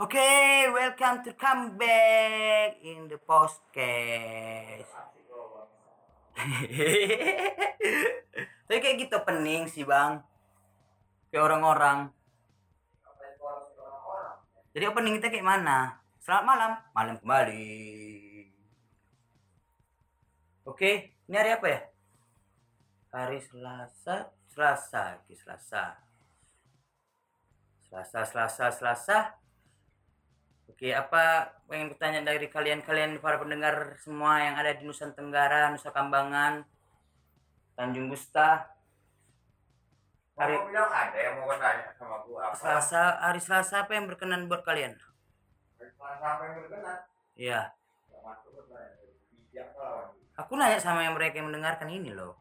Okay, welcome to come back in the podcast. Tapi kayak gitu pening sih bang. Kayak orang-orang. Jadi opening kita kayak mana? Selamat malam, malam kembali. Oke, ini hari apa ya? Hari Selasa, Selasa, Selasa. Selasa, Selasa, Selasa. Oke, apa pengen bertanya dari kalian-kalian para pendengar semua yang ada di Nusa Tenggara, Nusa Kambangan, Tanjung Gusta. Hari bilang ada yang mau bertanya sama aku apa? Selasa, hari Selasa apa yang berkenan buat kalian? Selasa apa yang berkenan? Iya, lawan. aku nanya sama yang mereka yang mendengarkan ini loh.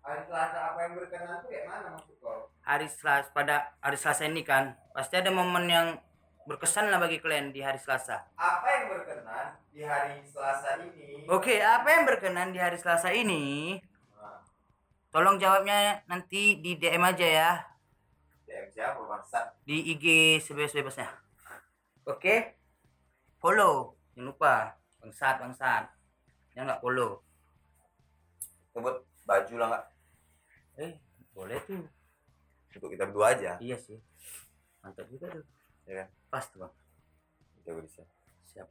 Hari Selasa apa yang berkenan tuh kayak mana maksud kau? Hari Selasa pada hari Selasa ini kan pasti ada momen yang berkesan lah bagi kalian di hari Selasa. Apa yang berkenan di hari Selasa ini? Oke, apa yang berkenan di hari Selasa ini? Nah, Tolong jawabnya nanti di DM aja ya. DM siapa bangsa? Di IG sebebas-bebasnya. Oke? Follow. Jangan lupa. Bangsat, bangsat. Yang nggak follow. Sebut baju lah nggak? Eh, boleh tuh. Untuk kita berdua aja. Iya sih. Mantap juga tuh. Ya kan? Pas tuh, Bang. Coba bisa. Siap.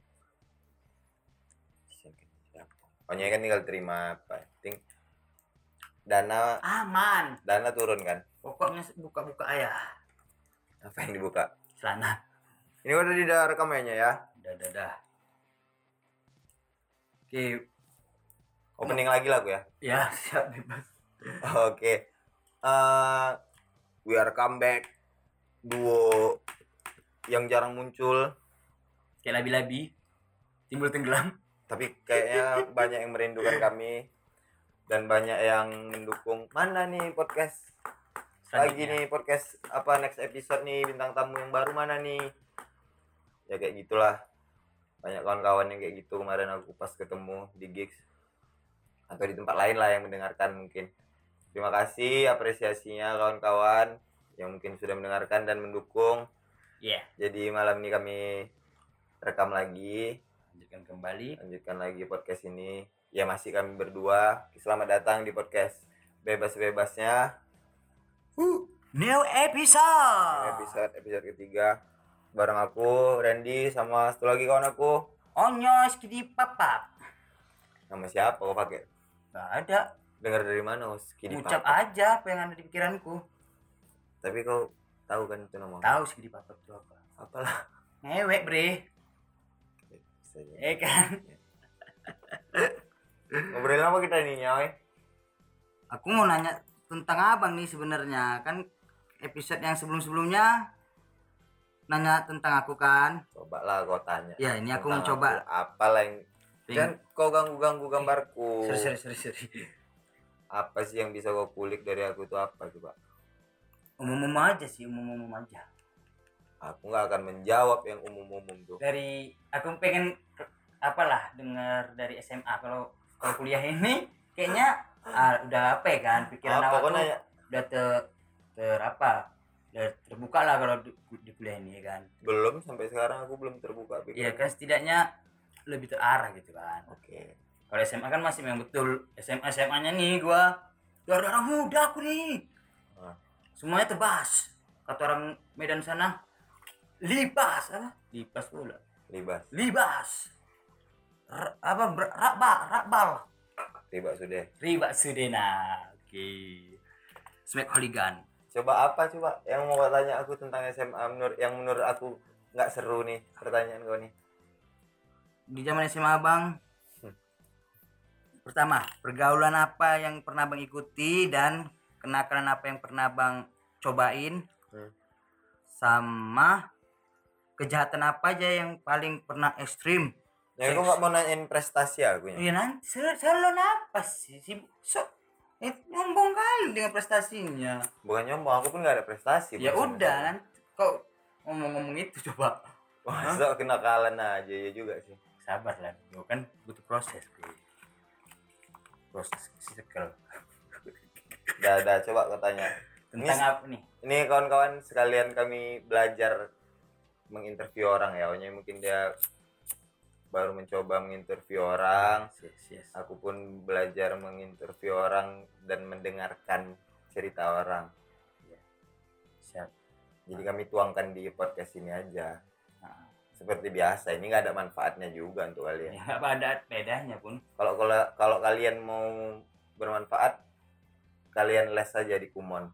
Siap. Pokoknya kan tinggal terima apa? Ting dana Aman. dana turun kan? Pokoknya buka-buka ayah. Apa yang dibuka? Celana. Ini udah di rekamannya ya. Dah, dah, dah. Oke. Opening lagi lah aku ya. Ya, siap bebas. Oke. Eh, we are comeback. Duo yang jarang muncul, Kayak labi-labi. Timbul tenggelam. tapi kayaknya banyak yang merindukan kami dan banyak yang mendukung. Mana nih podcast lagi nih podcast apa next episode nih bintang tamu yang baru mana nih? Ya kayak gitulah. Banyak kawan-kawan yang kayak gitu kemarin aku pas ketemu di gigs atau di tempat lain lah yang mendengarkan mungkin. Terima kasih apresiasinya kawan-kawan yang mungkin sudah mendengarkan dan mendukung. Iya. Jadi malam ini kami rekam lagi, Lanjutkan kembali. lanjutkan lagi podcast ini. Ya masih kami berdua. Selamat datang di podcast bebas-bebasnya. New episode. Episode episode ketiga bareng aku Randy sama satu lagi kawan aku. Onyos kidi papap. Nama siapa kau pakai? Gak ada. Dengar dari mana? Skidi Ucap Papa. aja apa yang ada di pikiranku. Tapi kau tahu kan itu nama? Tahu skidi papap itu apa? Apalah. Ngewek bre. Eh kan. Ngobrolin apa kita nih, Nyoy? Aku mau nanya tentang abang nih sebenarnya kan episode yang sebelum-sebelumnya nanya tentang aku kan. Coba lah kau tanya. Ya ini aku Tentang mencoba. aku. Apalah yang Jangan kau ganggu-ganggu gambarku. Seri, seri, seri, seri. Apa sih yang bisa kau kulik dari aku itu apa coba? Umum-umum aja sih, umum-umum aja. Aku nggak akan menjawab yang umum-umum tuh. Dari aku pengen apalah dengar dari SMA kalau kalau kuliah ini kayaknya ah, udah apa ya kan pikiran Apa awak tuh nanya? udah ter, ter apa udah terbuka lah kalau di, di kuliah ini ya kan Belum sampai sekarang aku belum terbuka iya kan setidaknya lebih terarah gitu kan Oke. kalau SMA kan masih memang betul SMA SMA nya nih gua darah muda aku nih. Semuanya tebas kata orang Medan sana libas apa libas pula Libas. libas R- apa ber- rakbal Tiba sudah. riba sudena oke smack hooligan Coba apa coba yang mau tanya aku tentang SMA menurut yang menurut aku nggak seru nih pertanyaan kau nih. di zaman SMA abang Hmm. pertama pergaulan apa yang pernah bang ikuti dan kenakalan apa yang pernah bang cobain Hmm. sama kejahatan apa aja yang paling pernah ekstrim Ya aku nggak mau nanyain prestasi aku ya. iya nanti sel- salon apa sih si so eh, nyombong kali dengan prestasinya Bukan nyombong, aku pun nggak ada prestasi. ya udah nanti kok ngomong-ngomong itu coba. Masa kenakalan aja ya juga sih. sabar lah kan butuh proses proses circle Udah, udah coba kau tanya. tentang Ini- apa nih? Ini kawan-kawan sekalian kami belajar menginterview orang ya. Awalnya mungkin dia baru mencoba menginterview orang. Yes, yes. aku pun belajar menginterview orang dan mendengarkan cerita orang. Siap. Jadi kami tuangkan di podcast ini aja. Nah, seperti biasa ini nggak ada manfaatnya juga untuk kalian. Ya apa ada bedanya pun. Kalau kalau kalau kalian mau bermanfaat kalian les saja di kumon.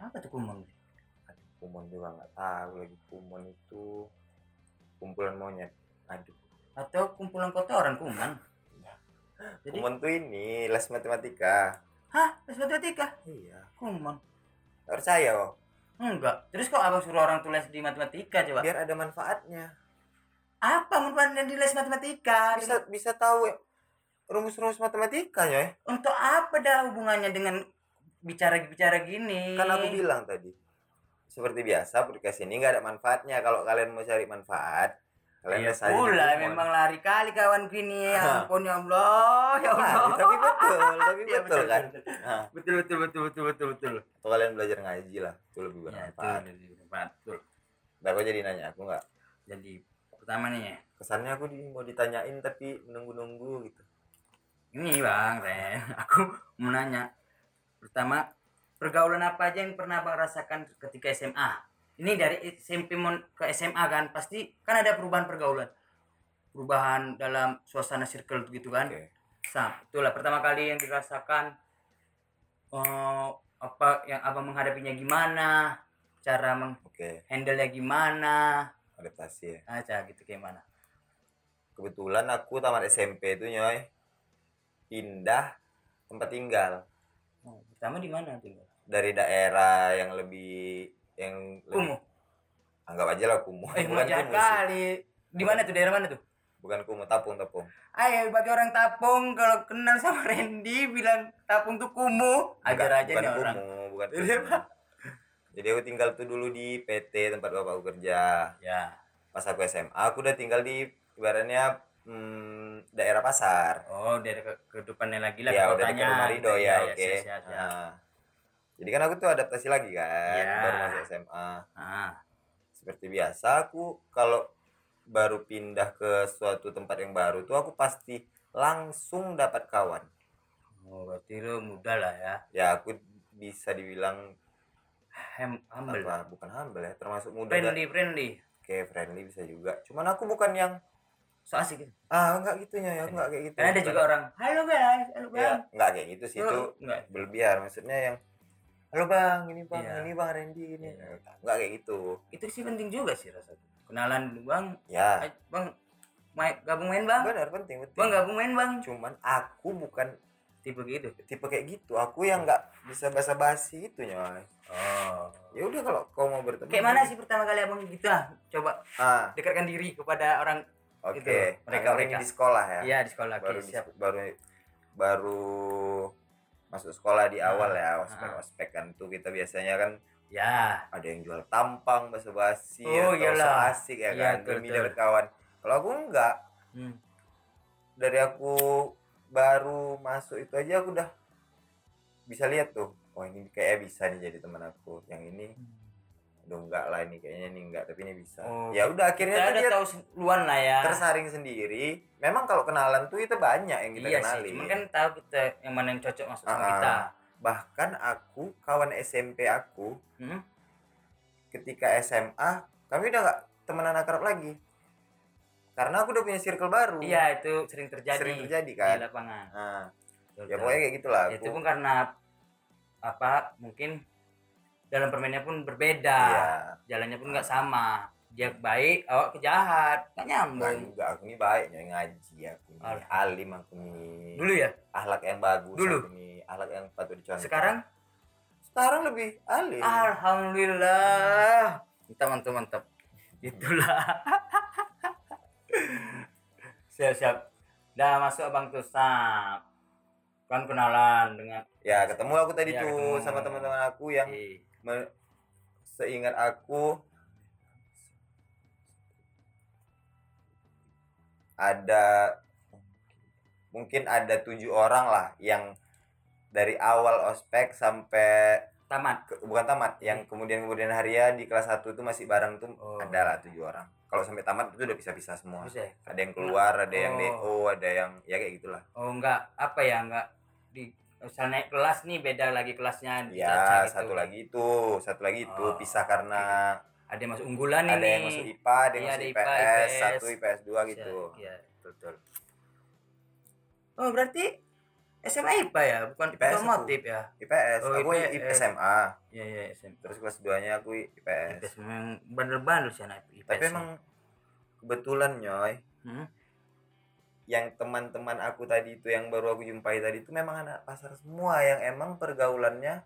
Apa tuh kumon? Kumon juga nggak tahu lagi. Kumon itu kumpulan monyet. Aduh. Atau kumpulan kotoran kuman jadi kumon tuh ini les matematika. Hah? Les matematika? Iya. Nggak percaya kok enggak. Terus kok abang suruh orang tulis di matematika coba? Biar ada manfaatnya. Apa manfaatnya di les matematika? Bisa bisa tahu ya, rumus-rumus matematika ya untuk apa dah hubungannya dengan bicara-bicara gini. Kan aku bilang tadi seperti biasa podcast ini nggak ada manfaatnya. Kalau kalian mau cari manfaat kalian Iya di pula memang lari kali kawan gini. Ya ampun ya Allah ya Nah, Allah. tapi betul tapi Iya, betul kan? betul. nah, betul betul betul betul betul betul. Atau kalian belajar ngaji lah itu lebih ya itu bermanfaat. lebih bermanfaat. betul. Ntar kok jadi nanya aku nggak? Jadi pertama nih ya. Kesannya aku di, mau ditanyain tapi menunggu-nunggu gitu. Ini bang Ren aku mau nanya pertama pergaulan apa aja yang pernah bang rasakan ketika SMA ini dari SMP ke SMA kan pasti kan ada perubahan pergaulan. Perubahan dalam suasana circle gitu kan. Oke. Sam, itulah pertama kali yang dirasakan eh apa yang abang menghadapinya gimana cara oke. menghandle nya gimana. Adaptasi ya. Aja gitu kayak mana kebetulan aku tamat SMP itu nyoy pindah tempat tinggal. oh, pertama di mana tinggal? Dari daerah yang lebih yang lebih, kumuh. Anggap aja lah kumuh. Eh bukan kumuh kali. Di mana tuh? Daerah mana tuh? Bukan kumuh tapung tapung. Ayo bagi orang Tapung kalau kenal sama Randy bilang Tapung tuh kumuh, ajar aja bukan nih orang. kumuh bukan Iya, kumuh. Jadi aku tinggal tuh dulu di PT tempat bapakku kerja. Ya. pas aku SMA aku udah tinggal di ibaratnya hmm, daerah pasar Oh, dari ke kehidupannya lagi lah ya udah dekat kotanya. rumah Rido Iya, ya iya, oke siap, siap. Nah, jadi kan aku tuh adaptasi lagi kan Ya. baru masuk SMA Ah, seperti biasa aku kalau baru pindah ke suatu tempat yang baru tuh aku pasti langsung dapat kawan oh, berarti lu muda lah ya. ya aku bisa dibilang Hem, humble. apa bukan humble ya termasuk muda dan Friendly, friendly. kayak friendly bisa juga cuman aku bukan yang So asik gitu. ah enggak gitu ya enggak kayak gitu Kan ada juga orang, "Halo guys, halo ya bang." enggak kayak gitu sih itu enggak. berlebihan maksudnya yang halo bang ini bang Iya. ini bang Randy ini Iya. enggak kayak gitu Itu sih penting juga sih rasanya. Kenalan dulu, Bang. ya bang, main gabung main, Bang. benar penting penting Bang gabung main, Bang. cuman aku bukan Tipe gitu. tipe kayak gitu aku yang nggak bisa basa basi itu nyoy Oh. ya udah kalau kau mau bertemu Kayak mana sih pertama kali abang gitu ah? Coba ah dekatkan diri kepada orang oke Itu, mereka- Anggap ini mereka. di sekolah ya Iya di sekolah baru di- siap. baru baru masuk sekolah di awal ya ah. ospek ospek kan tuh kita biasanya kan Ya. ada yang jual tampang basa basi Oh, atau iyalah. asik ya Iya, kan demi dapat kawan kalau aku enggak Hmm. dari aku baru masuk itu aja aku udah bisa lihat tuh oh ini kayak bisa nih jadi teman aku yang ini udah enggak lah ini kayaknya ini enggak tapi ini bisa Oh, ya udah akhirnya Kita tuh dia tahu luan lah ya. tersaring sendiri memang kalau kenalan tuh itu banyak yang kita iya kenali sih. Cuman kan tahu kita yang mana yang cocok masuk sama Ah, kita. bahkan aku kawan SMP aku Hmm? ketika SMA kami udah nggak temenan akrab lagi karena aku udah punya circle baru Iya itu sering terjadi. sering terjadi kan Di lapangan. nah, Betul, ya betul. pokoknya kayak gitulah aku itu pun karena apa mungkin dalam permainnya pun berbeda. Iya. Jalannya pun nggak sama. Dia baik awak kejahat nggak Enggak nyambung juga aku ini baik. Ngaji aku ini. Alhamdulillah. alim aku nih dulu ya? Akhlak yang bagus Dulu. aku nih akhlak yang patut dicontoh. Sekarang? Sekarang lebih alim. Alhamdulillah. Mantap mantap mantap. Itulah. Siap siap. Dah masuk abang tuh sap kan kenalan dengan ya ketemu aku tadi Iya, tuh ketemu. sama teman-teman aku yang Eh, me- seingat aku ada mungkin ada tujuh orang lah yang dari awal ospek sampai tamat Ke- bukan tamat yang kemudian kemudian harian di kelas 1 itu masih bareng tuh Oh. ada lah tujuh orang kalau sampai tamat itu udah pisah-pisah semua bisa ya? ada yang keluar ada yang Oh. DO ada yang ya kayak gitulah oh enggak apa ya enggak di misal naik kelas nih beda lagi kelasnya ya gitu. satu lagi itu satu lagi itu Oh, pisah karena ada yang masuk unggulan ada ini yang masuk IPA ada yang Iya, masuk ada IPS, IPA, IPS. satu IPS dua gitu iya betul oh berarti SMA IPA ya bukan IPS otomotif ya IPS Oh, aku IPS. SMA iya iya SMA terus kelas 2 nya aku IPS IPS memang bandel-bandel sih anak IPS tapi emang kebetulan nyoy hmm? Yang teman-teman aku tadi itu yang baru aku jumpai tadi itu memang anak pasar semua yang emang pergaulannya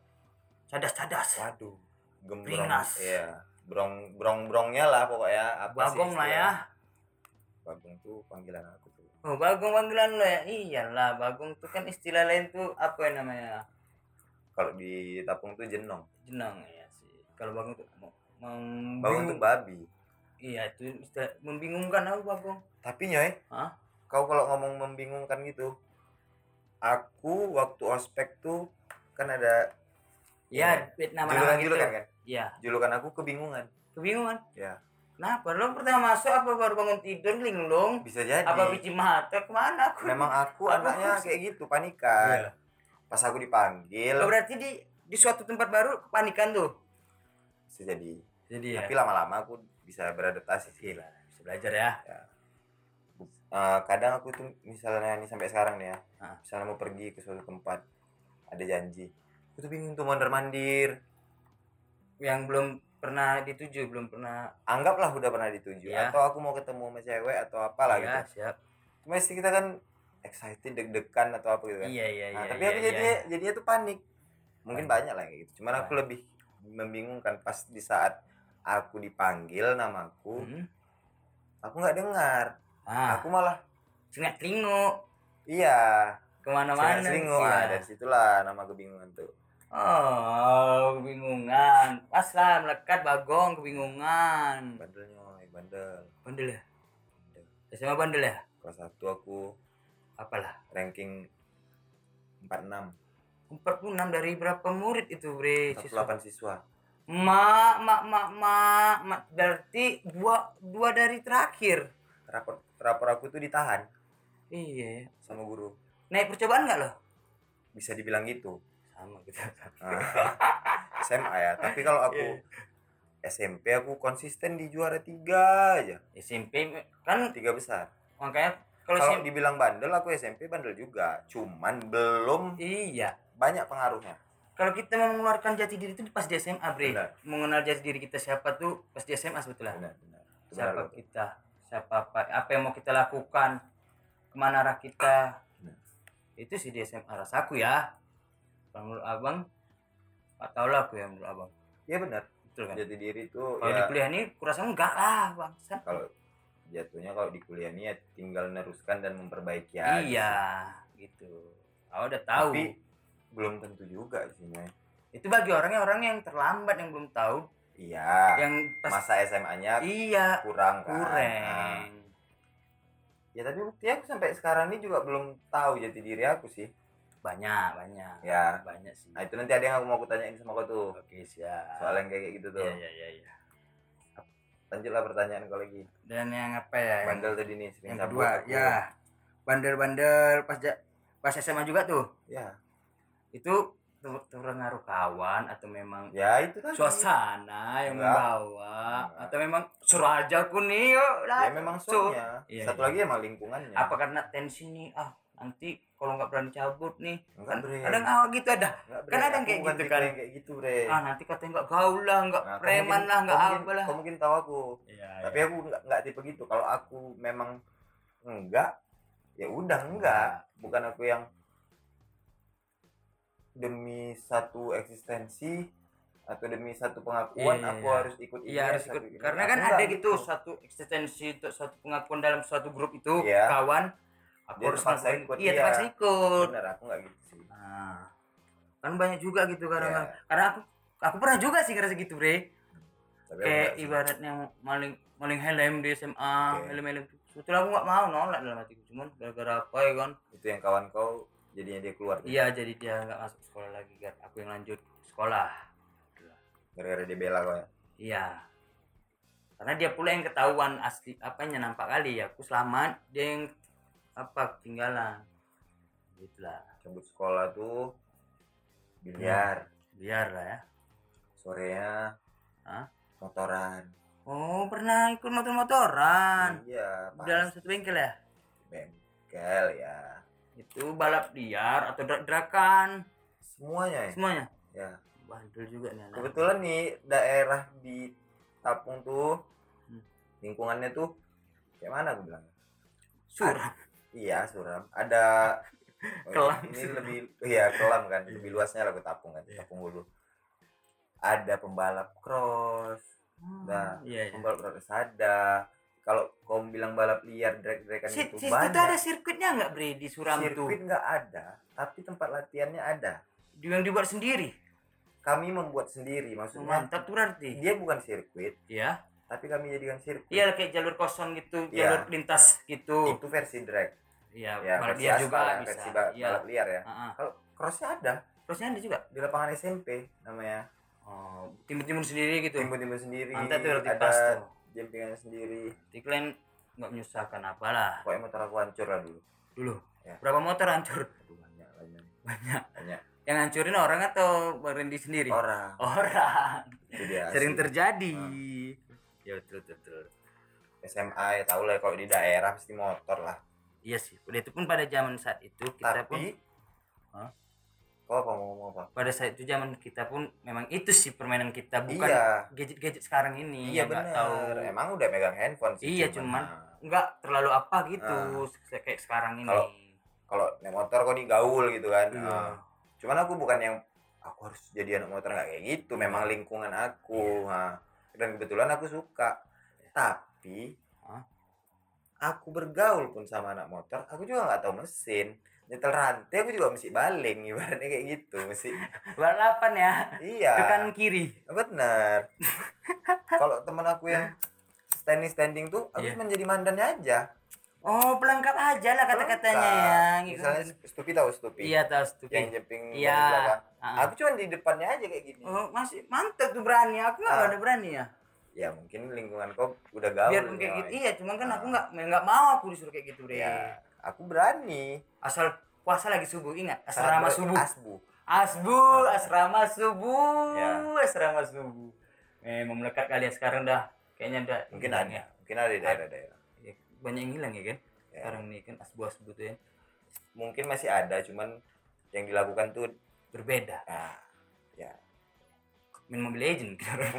cadas-cadas waduh gembrong iya brong brong brongnya lah pokoknya apa sih bagong lah ya. Bagong tuh panggilan aku tuh. Oh bagong panggilan lo ya? Iyalah bagong tuh kan istilah lain tuh apa yang namanya? Kalau di Tapung tuh jenong. Jenang ya sih. Kalau bagong tuh mau bagong tuh babi. Iya itu istilah membingungkan aku bagong. Tapi nyoy Hah? Kau kalau ngomong membingungkan gitu aku waktu ospek tuh kan ada ya nama-nama gitu. julukan julukan kan? Iya. Julukan aku kebingungan. Kebingungan? Ya kenapa lo pertama masuk apa baru bangun tidur linglung? Bisa jadi. Apa biji mata? Ke mana aku? Memang aku Aku anaknya harus- kayak gitu panikan. Iya. pas aku dipanggil. Oh, berarti di di suatu tempat baru kepanikan tuh? Bisa jadi. Jadi tapi lama-lama aku bisa beradaptasi sih. Bisa belajar ya Eh, kadang aku tuh misalnya nih sampai sekarang nih ya Ah. misalnya mau pergi ke suatu tempat ada janji aku tuh bingung tuh mondar mandir yang belum pernah dituju belum pernah anggaplah udah pernah dituju Iya. atau aku mau ketemu sama cewek atau apalah ya, gitu siap masih kita kan excited deg-degan atau apa gitu kan iya iya nah, iya tapi iya, aku iya. jadinya jadinya tuh panik mungkin Panik. banyak lah kayak gitu cuman aku Panik. lebih membingungkan pas di saat aku dipanggil namaku Hmm. aku nggak dengar ah. Aku malah sengat telingo iya. Ke mana-mana. Selingkuh Iya. ah dari situlah nama kebingungan tuh. Oh kebingungan. Pas lah melekat bagong kebingungan. Bandel nyoy bandel. Bandel ya? SMA bandel ya? Kelas satu aku. Apalah. Ranking 46 46 dari berapa murid itu bre? Siswa. 48 siswa. Mak mak mak mak mak. Berarti dua dua dari terakhir? Rapor rapor aku tuh ditahan. Iya. Sama guru. Naik percobaan nggak loh bisa dibilang gitu. Sama gitu Nah, SMA ya. Tapi kalau aku Iya. SMP aku konsisten di juara tiga aja. SMP kan tiga besar. makanya kalau SMP dibilang bandel aku SMP bandel juga. Cuman belum iya. banyak pengaruhnya. Kalau kita mau mengeluarkan jati diri itu pas di SMA bre. Benar. mengenal jati diri kita siapa tuh pas di SMA sebetulnya. Benar benar. Itu benar siapa banget. kita siapa apa apa yang mau kita lakukan? Ke mana arah kita? Itu sih di SMA rasaku ya. Kalau menurut abang nggak tahu lah aku ya menurut abang. Iya benar betul kan? Jati diri itu kalau di ya kuliah ini kurasa enggak lah bang kalau jatuhnya kalau di kuliah ini ya tinggal meneruskan dan memperbaiki aja. Iya gitu. Aku udah tahu. Tapi belum tentu juga sih itu bagi orang yang orang yang terlambat yang belum tahu iya. Yang pas masa SMA-nya iya kurang kan. Nah, kurang ya tapi bukti aku sampai sekarang ini juga belum tahu jati diri aku sih. Banyak banyak. Ya. banyak sih. Nah itu nanti ada yang aku mau aku tanyain sama kau tuh. Oke siap. Soal yang kayak gitu tuh. Iya iya iya iya. lanjutlah pertanyaan kau lagi. Dan yang apa ya? Yang, bandel tadi nih sering yang kedua aku. ya. Bandel-bandel pas ja- pas SMA juga tuh. Ya. Itu terpengaruh kawan atau memang ya itu tadi suasana yang Enggak. membawa Enggak. atau memang suraja ku nih yuk lah ya memang Sur. soalnya Iya, satu iya. lagi emang lingkungannya apa karena tensi nih ah nanti kalau nggak berani cabut nih Enggak, kan Bre. ada nggak gitu ada Enggak, kan ada yang Aku kayak gitu kan. kayak gitu bre ah nanti katanya nggak gaul lah nggak Nah, preman lah nggak apa lah kau mungkin tahu aku Iya, tapi iya. aku nggak nggak tipe gitu kalau aku memang enggak ya udah enggak bukan aku yang demi satu eksistensi atau demi satu pengakuan Iya, aku iya. harus ikut ini Iya harus satu ikut ini. karena Aku kan ada gitu satu eksistensi suatu pengakuan dalam suatu grup itu Iya. kawan aku Dia harus terpaksa ikut, iya iya. terpaksa ikut bener aku nggak gitu sih nah, kan banyak juga gitu kadang Iya. karena aku aku pernah juga sih ngerasa gitu bre tapi kayak ibaratnya maling maling helm di SMA Oke. helm helm sebetulnya aku nggak mau nolak dalam hatiku cuman gara-gara apa ya kan itu yang kawan kau jadinya dia keluar iya jadi dia nggak masuk sekolah lagi kan aku yang lanjut sekolah gara-gara dia bela kok ya Iya. Karena dia pula yang ketahuan asli apanya nampak kali ya. Aku selamat, dia yang apa ketinggalan. Gitulah. cabut sekolah tuh biliar Biar lah ya. sorenya Hah? motoran Oh, pernah ikut motor-motoran. iya dalam satu bengkel ya? bengkel ya Itu balap liar atau drak-drakan. semuanya ya Semuanya. ya Bandel juga nih anak. kebetulan nih daerah di Tapung tuh Hmm. lingkungannya tuh kayak mana gue bilang Suram. iya suram ada Kelam ini lebih iya kelam kan lebih luasnya lah ke Tapung kan Iya. Tapung Hulu ada pembalap cross Nah, iya, iya. pembalap cross ada kalau kau bilang balap liar drag-dragan Si, itu si, itu banyak ada sirkuitnya nggak Bre di Suram tuh? sirkuit nggak ada tapi tempat latihannya ada Di- Yang dibuat sendiri. kami membuat sendiri maksudnya Mantap tuh berarti. dia bukan sirkuit Iya. tapi kami jadikan sirkuit Iya kayak jalur kosong gitu, Iya. jalur lintas gitu. itu versi drag Iya, ya balap liar juga ya, bisa. versi ba- Iya. balap liar ya Heeh. kalau crossnya ada Terusnya ada juga. di lapangan SMP namanya Oh, timbun-timbun sendiri gitu. timbun-timbun sendiri Mantap tuh berarti ada pas tuh. Jempingannya sendiri kalian nggak menyusahkan apalah pokoknya motor aku hancur lah dulu dulu. Ya. Berapa motor hancur? Aduh, banyak banyak Banyak. banyak Yang hancurin orang atau Randy sendiri? orang Orang. itu dia Sering terjadi. Ya betul betul. betul. SMA ya tahu lah kalau di daerah pasti motor lah Iya sih. Udah itu pun pada zaman saat itu kita pun tapi Hah? kau apa mau ngomong apa? Pada saat itu zaman kita pun memang itu sih permainan kita bukan iya. gadget-gadget sekarang ini iya nggak benar tahu. Emang udah megang handphone sih Iya, cuman- nggak terlalu apa gitu se- kayak sekarang ini. Kalau- kalau naik motor kok digaul gitu kan Iya. Ah. cuman aku bukan yang aku harus jadi anak motor nggak kayak gitu. Memang lingkungan aku ha. dan kebetulan aku suka. Tapi Hah? aku bergaul pun sama anak motor aku juga nggak tahu mesin nyetel rantai aku juga mesti baling ibaratnya kayak gitu mesti balapan ya iya ke kanan kiri benar kalau teman aku yang standing standing tuh aku Iya. cuma jadi mandannya aja oh pelengkap aja lah kata-katanya ya Pelengkap. misalnya Stupi tahu Stupi iya tahu tuh yang jemping Iya. belakang. Ah. aku cuma di depannya aja kayak gini oh masih mantep tuh berani aku nggak Ah. ada berani ya ya mungkin lingkungan kau udah gaul biar kayak Nyoy. gitu iya cuman kan Ah. aku nggak nggak mau aku disuruh kayak gitu deh ya aku berani. Asal puasa lagi subuh ingat? Asrama subuh. asbu asbu asrama subuh Ya. asrama subuh. Memang melekat kalian sekarang dah. Kayaknya udah mungkin ada. mungkin ada di daerah-daerah. Ya, banyak yang hilang ya kan? Ya. sekarang nih kan asbu asbu tuh ya. Mungkin masih ada cuman yang dilakukan tuh berbeda. Ah, ya. Main Mobile Legend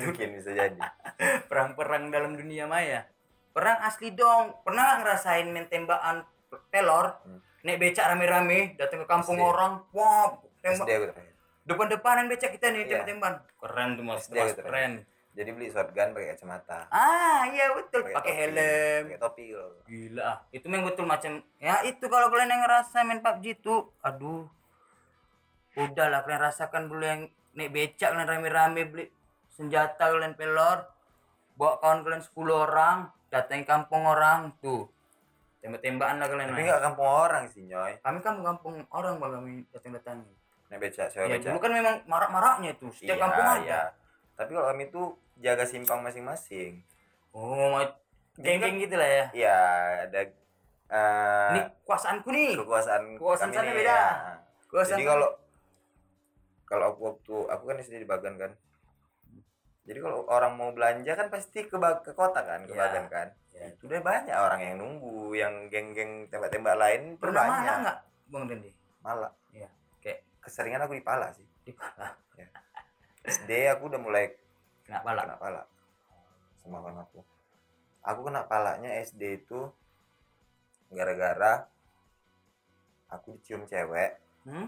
mungkin bisa jadi. Perang-perang dalam dunia maya. Perang asli dong. Pernah ngerasain main tembakan pelor Hmm. naik becak rame-rame datang ke kampung SD. orang wah tembak. Depan-depanan becak kita nih Iya. tembak-tembakan. Keren tuh mas. SD mas gitu. keren. Jadi beli shotgun pakai kacamata. Ah iya betul. Pakai helm. Pakai topi gitu gila ah. itu main betul macam ya itu kalau kalian yang ngerasa main PUBG tuh aduh. Udah lah kalian rasakan dulu yang naik becak kalian rame-rame beli senjata kalian pelor bawa kawan kalian 10 orang datang kampung orang tuh tembak-tembakan lah kalian tapi nggak kampung orang sih nyoy. Kami kan kampung orang bang kami datang-datangi naik becak sewa ya becak. dulu kan memang marak-maraknya tuh setiap Iya, kampung ada. Iya. tapi kalau kami tuh jaga simpang masing-masing. Oh geng-geng gitu lah ya? Iya, ada eh, ini kuasaanku nih. kekuasaan Kekuasaan sana beda. ya. Kuasaan Jadi kalau kalau aku waktu aku kan SD di Bagan kan. Jadi kalau orang mau belanja kan pasti ke ke kota kan, ke Iya. Bagan kan. Iya. Itu udah banyak orang yang nunggu, yang geng-geng tembak-tembak lain pernah mana banyak. nggak bang Dendi Malah. Iya, kayak- keseringan aku di pala sih. di pala SD aku udah mulai kena pala kena pala sama kawan aku. Aku kena palanya SD itu gara-gara aku dicium cewek. hmm?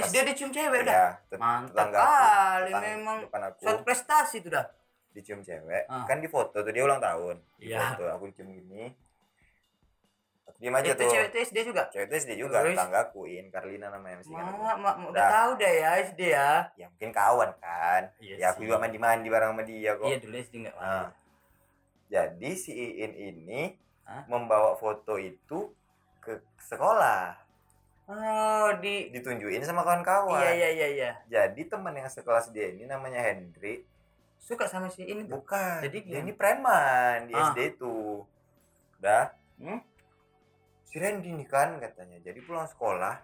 SD dicium cewek dah Ya, mantap kali memang. aku. suatu prestasi tuh dah. Dicium cewek. Ah. kan di foto tuh dia ulang tahun. Di Iya. foto aku dicium gini. Aku diem aja itu tuh. cewek itu SD juga? Cewek itu SD juga Terus? tetanggaku In Carlina namanya masih ingat aku. Ma, ma, ma- udah Dah. tahu deh ya SD ya? Ya mungkin kawan kan. Iya ya aku juga mandi mandi bareng sama dia kok. Iya dulu SD nggak Nah, jadi si Iin ini Hah? membawa foto itu ke sekolah Oh, di ditunjukin sama kawan-kawan Iya iya iya iya. jadi teman yang sekelas dia ini namanya Hendri Suka sama si ini tuh. bukan Jadi dia ini preman di Ah. SD itu udah Hmm? si Randy nih kan katanya jadi pulang sekolah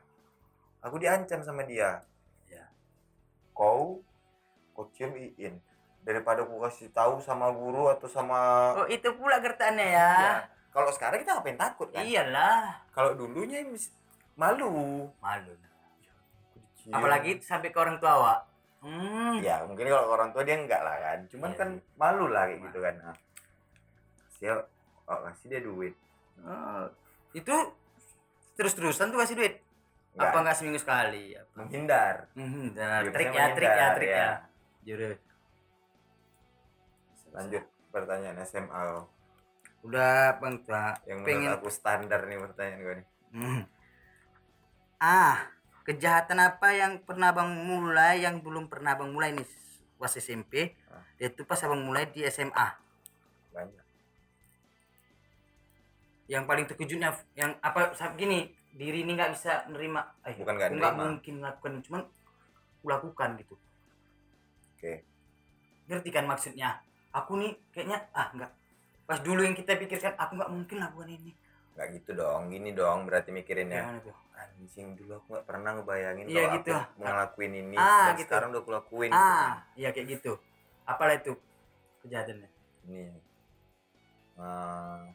aku diancam sama dia Ya. kau kau cium iin daripada aku kasih tahu sama guru atau sama Oh, itu pula gertaannya ya. Ya, kalau sekarang kita ngapain takut kan Iyalah. kalau dulunya malu Malu. Dicium. Apalagi sampai ke orang tua awak. Hmm. ya mungkin kalau orang tua dia enggak lah kan cuman Iya kan sih. malu lah kayak gitu kan nah. siap oh kasih dia duit Oh, itu terus-terusan tuh kasih duit. Enggak. Apa enggak seminggu sekali? Apa? menghindar Hmm, nah, Dia trik ya, trik ya, menghindar, trik ya. ya. Jure. lanjut pertanyaan SMA. Udah Bang yang pengen menurut aku standar nih pertanyaan gue nih Hmm. Ah, kejahatan apa yang pernah Bang mulai yang belum pernah Bang mulai nih pas SMP? Ah. Itu pas Abang mulai di SMA. banyak Yang paling terkejutnya yang apa saat gini, diri ini nggak bisa nerima. Eh, Bukan nggak aku nggak mungkin lakukan, cuman aku lakukan gitu. oke Ngerti kan maksudnya? Aku nih kayaknya ah nggak. Pas dulu yang kita pikirkan aku nggak mungkin lakukan ini. Nggak gitu dong gini dong berarti mikirinnya Gimana tuh? anjing dulu aku nggak pernah ngebayangin Iya kalau gitu. aku ngelakuin ini Ah, dan gitu. sekarang udah aku lakuin gitu kan. Ah, iya kayak gitu. Apalah itu kejahatannya? ini Ah,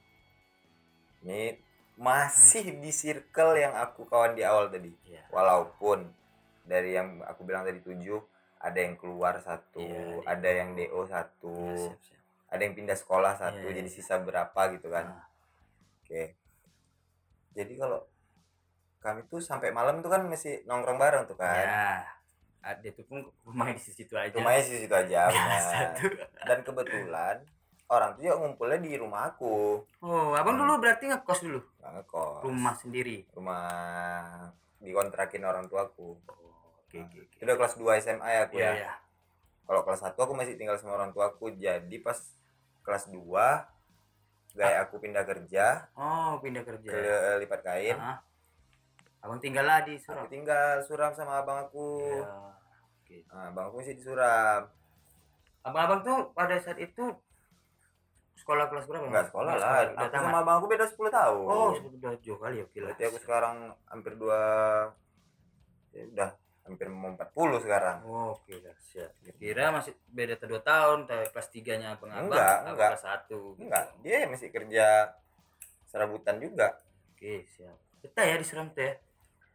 ini masih di circle yang aku kawan di awal tadi Iya. walaupun dari yang aku bilang tadi tujuh ada yang keluar satu Iya, ada yang do satu Iya, siap, siap. ada yang pindah sekolah satu Iya, iya, jadi iya. sisa berapa gitu kan Ah. oke jadi kalau kami tuh sampai malam tuh kan masih nongkrong bareng tuh kan Ya. Ada itu pun rumahnya di situ aja. rumahnya sih situ aja benar. tuh. dan kebetulan orang tuh juga ngumpulnya di rumah aku Oh, abang Hmm. dulu berarti ngekos dulu. ngekos Rumah sendiri. rumah dikontrakin orang tuaku Oke, oke, oke. itu udah kelas 2 SMA ya aku Iya, ya iya. kalau kelas 1 aku masih tinggal sama orang tuaku jadi pas kelas 2 gaya aku pindah kerja Oh, pindah kerja. ke lipat kain Ah. Abang tinggal lah di aku Surab. tinggal suram sama abang aku Iya. Oke. nah, abang aku masih di suram Abang-abang tuh pada saat itu sekolah kelas berapa? enggak sekolah lah Udah aku tamat. sama abang aku beda 10 tahun Oh, sudah jauh kali ya, lah. berarti aku sekarang hampir dua ya udah hampir mau 40 sekarang Oh, oke lah, siap. Kira masih beda tuh 2 tahun, tapi kelas 3-nya abang-abang, Enggak, enggak. kelas 1. enggak dia masih kerja serabutan juga Oke, siap. Betah ya di Seram tuh ya?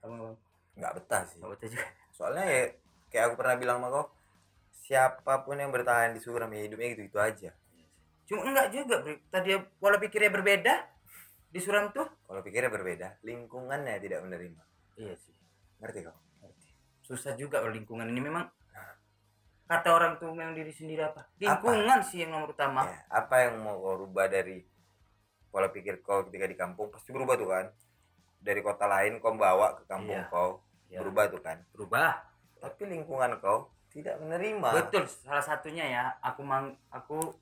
Abang-abang. enggak betah sih Enggak betah juga. soalnya ya kayak aku pernah bilang sama kau siapa pun yang bertahan di suram ya hidupnya gitu gitu aja Cuma enggak juga. Tadi pola pikirnya berbeda di Suram tuh. kalau pikirnya berbeda lingkungannya tidak menerima Iya sih. ngerti kau. Susah juga kalau lingkungan ini memang kata orang tuh memang diri sendiri apa? Lingkungan sih yang nomor utama. Ya, apa yang mau kau rubah dari pola pikir kau ketika di kampung pasti berubah tuh kan dari kota lain kau bawa ke kampung Iya. kau Ya, berubah tuh kan berubah. tapi lingkungan kau tidak menerima Betul, salah satunya ya. Aku mang aku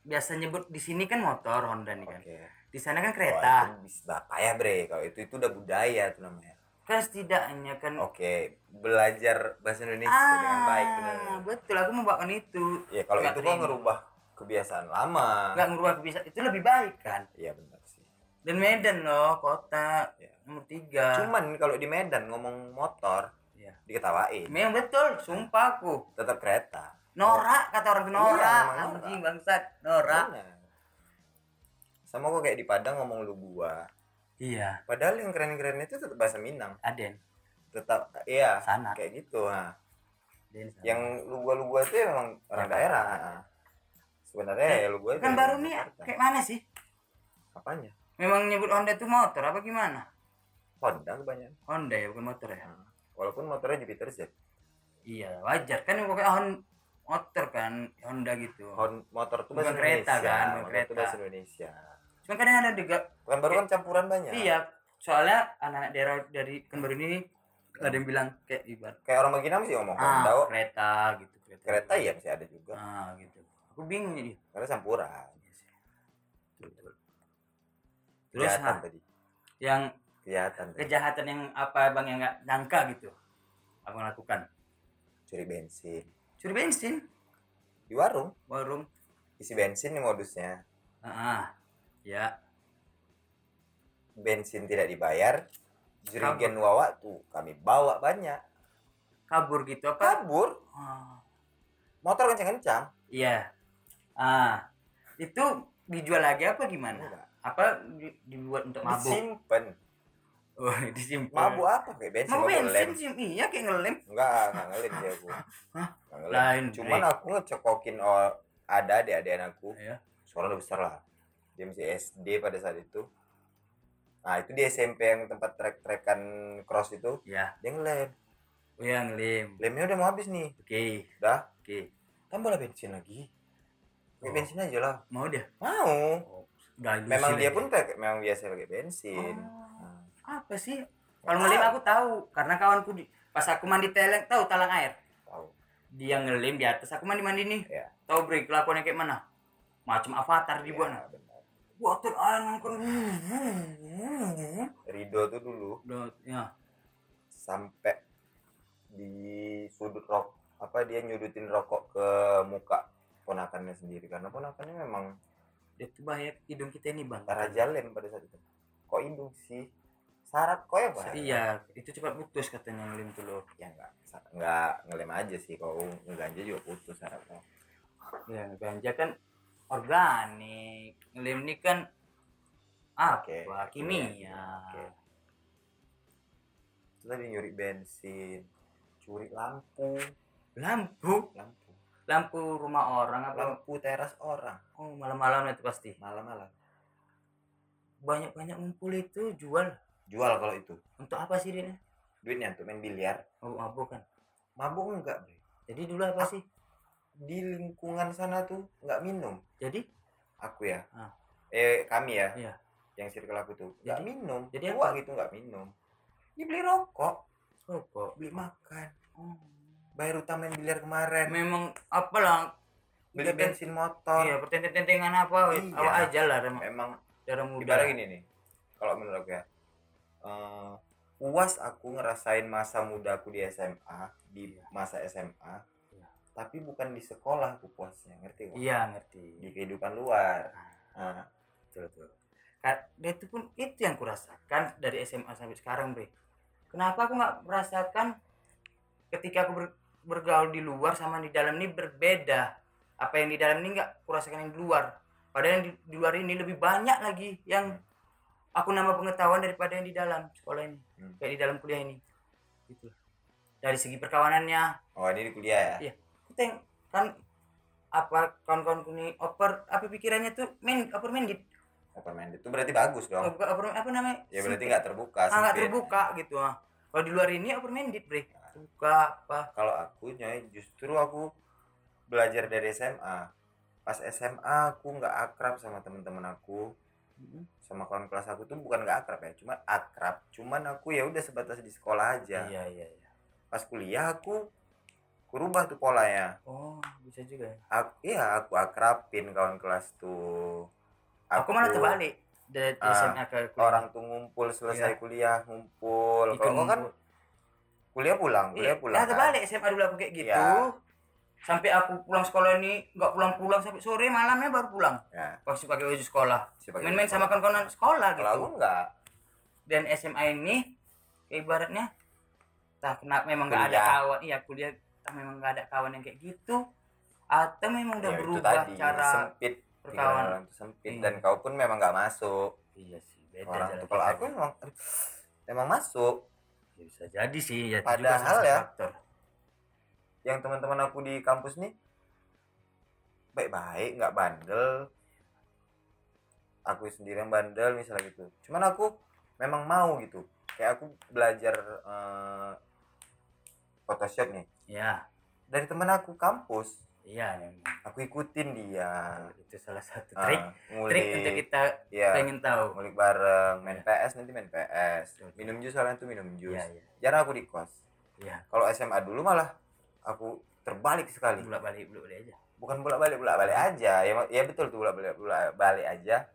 biasa nyebut di sini kan motor Honda nih kan. oke Di sana kan kereta. itu bis bapak ya bre kalau itu itu udah budaya tuh namanya Kan setidaknya kan oke belajar bahasa Indonesia dengan baik benar Ah, betul aku membawakan itu. ya kalau itu terima. ngerubah kebiasaan lama Nggak ngerubah kebiasaan itu lebih baik kan. iya benar sih Dan Medan loh, kota Ya. nomor tiga. cuman kalau di Medan ngomong motor Iya. diketawain Memang betul, sumpah aku. tetap kereta Norak kata orang Iya, norak. Anjing bangsat, norak. Benar. sama kok kayak di Padang ngomong lu gua Iya, padahal yang keren-keren itu tetap bahasa Minang Aden. tetap iya Sana. kayak gitu nah. Aden sana. yang lu gua lu gua itu emang orang daerah sebenarnya ya lu gua itu kan baru nih Jakarta. kayak mana sih? apanya Memang nyebut Honda itu motor apa gimana? Honda kebanyakan Honda ya bukan motor ya? walaupun motornya Jupiter Z Iya, wajar kan pakai Hon motor kan Honda gitu. Hon motor tuh Bukan bahasa kereta Indonesia kan, bukan motor kereta. bahasa Indonesia Cuma kadang ada juga kan baru kan campuran banyak. Iya, soalnya anak-anak daerah dari Pekanbaru ini ada yang bilang kayak ibarat kayak orang Maginang sih ngomong ah, oh. kereta gitu kereta. kereta ya masih ada juga. Ah, gitu. Aku bingung jadi. karena campuran. Terus Kelihatan nah, tadi. yang kelihatan tuh. kejahatan yang apa bang yang nggak nyangka gitu abang lakukan? Curi bensin. Curi bensin? Di warung. Warung. Isi bensin nih modusnya ah ya. Bensin tidak dibayar jerigen wawa tuh kami bawa banyak. Kabur gitu apa? Kabur. Ah, motor kencang-kencang. Iya. Ah itu dijual lagi apa gimana? Enggak. apa di- dibuat untuk mabuk? Disimpan oh disimpan mabuk apa kayak bensin mau bensin sih? Iya kayak ngelem. Enggak enggak ngelem dia aku Hah? Lain, cuman aku ngecekokin oh, ada adik adik aku Iya. suara udah besar lah dia masih SD pada saat itu. Nah itu di SMP yang tempat trek-trekan cross itu. Ya dia ngelem oh ya ngelem lemnya udah mau habis nih. Oke. Udah. Oke. Tambahlah bensin lagi. Pakai Oh. bensin aja lah. Mau dia? Mau. Oh, udah memang dia pun pakai memang biasa pakai bensin. Oh, Hmm. apa sih? Kalau ngelem aku tahu karena kawanku di pas aku mandi teleng tahu talang air? Tahu. Dia ngelem di atas aku mandi mandi nih. Ya tahu break kelakuannya kayak mana? Macam avatar dibuat ya, water air ngangkut Rido tuh dulu. Udah, ya. Sampai di sudut rok apa dia nyudutin rokok ke muka ponakannya sendiri. Karena ponakannya memang itu bahaya hidung kita ini bang. Raja lem pada saat itu. Kok hidung sih? Syarat kok ya pak iya itu cepat putus katanya ngelem tuh loh ya enggak enggak ngelem aja sih. Kalau ngeganja juga putus syaratnya ya ganja kan organik. Ngelem ini kan apa Oke, kimia. Terus tadi nyuri bensin curi lampu. Lampu? Lampu. Lampu rumah orang apa? Lampu teras orang. Oh malam-malam itu pasti? Malam-malam. Banyak-banyak ngumpul itu jual. Jual kalau itu. Untuk apa sih dia? Duitnya untuk main biliar. Oh mabuk kan? Mabuk enggak bre? Jadi dulu apa sih di lingkungan sana tuh nggak minum. Jadi? Aku ya. Ah. eh kami ya Iya. yang circle aku tuh. Nggak minum. Jadi tua gitu nggak minum. Dia beli rokok. Rokok? Beli makan. Oh. bayar utang main biliar kemarin. Memang apalah. Beli bensin motor. Iya pertenten-tentengan apa Iya. awak aja lah darah, memang darah muda ibarat gini nih kalau menurut aku ya. Eh, puas aku ngerasain masa muda aku di SMA di Iya. masa SMA. Tapi bukan di sekolah aku puasnya ngerti kok iya ngerti. Di kehidupan luar. Nah, betul betul. Dan itu pun itu yang kurasakan dari SMA sampai sekarang bre kenapa aku nggak merasakan ketika aku ber- bergaul di luar sama di dalam ini berbeda? Apa yang di dalam ini nggak kurasakan yang di luar? Padahal yang di, di luar ini lebih banyak lagi yang aku nambah pengetahuan daripada yang di dalam sekolah ini. Hmm. kayak di dalam kuliah ini. Gitu. Dari segi perkawanannya. Oh ini di kuliah ya? Iya. Yang kan apa kawan-kawanku nih oper apa pikirannya tuh main oper main gitu open minded itu berarti bagus dong. Apa, apa, apa namanya? Ya berarti nggak terbuka Ah, nggak terbuka gitu ah. Kalau di luar ini open minded bre. Buka apa. Kalau aku Nyoy, justru aku belajar dari SMA pas SMA aku nggak akrab sama teman-teman aku. Sama kawan kelas aku tuh bukan nggak akrab ya cuma akrab. Cuman aku ya udah sebatas di sekolah aja. Iya iya iya. Pas kuliah aku aku rubah tuh polanya. Oh bisa juga ya. Aku iya aku akrabin kawan kelas tuh. Aku, malah terbalik. Dari Ah, SMA ke kuliah. orang tuh ngumpul selesai Iya. kuliah ngumpul. Kalau kan kuliah pulang Iya, kuliah pulang nah, kan? terbalik. SMA dulu aku kayak gitu. Iya. sampai aku pulang sekolah ini nggak pulang-pulang sampai sore malamnya baru pulang. Ya pasti pakai baju sekolah. Main-main sama kawan-kawan sekolah gitu. Aku enggak. Dan SMA ini kayak ibaratnya tak kenapa memang nggak ada kawan iya kuliah tak memang nggak ada kawan yang kayak gitu atau memang udah Ya, itu berubah tadi, cara sempit perkawanan tuh sempit. Iya. dan kau pun memang nggak masuk. Iya sih beda orang tuh kalau aku memang memang masuk. Ya, bisa jadi sih ya itu Padahal ya. faktor. yang teman-teman aku di kampus nih baik-baik nggak bandel. Aku sendiri yang bandel misalnya gitu. Cuman aku memang mau gitu. Kayak aku belajar eh, Photoshop nih ya dari teman aku kampus. Iya aku ikutin dia. Itu salah satu Ah, trik ngulik. trik untuk kita ya pengen tahu. Ngulik bareng main Iya. PS nanti main PS minum jus soalnya tuh minum jus. Iya iya. Jarang aku di kos. Iya. Kalau SMA dulu malah aku terbalik sekali. Bolak balik bolak balik aja. Bukan bolak balik bolak balik aja. Ya ya betul tuh bolak balik bolak balik aja.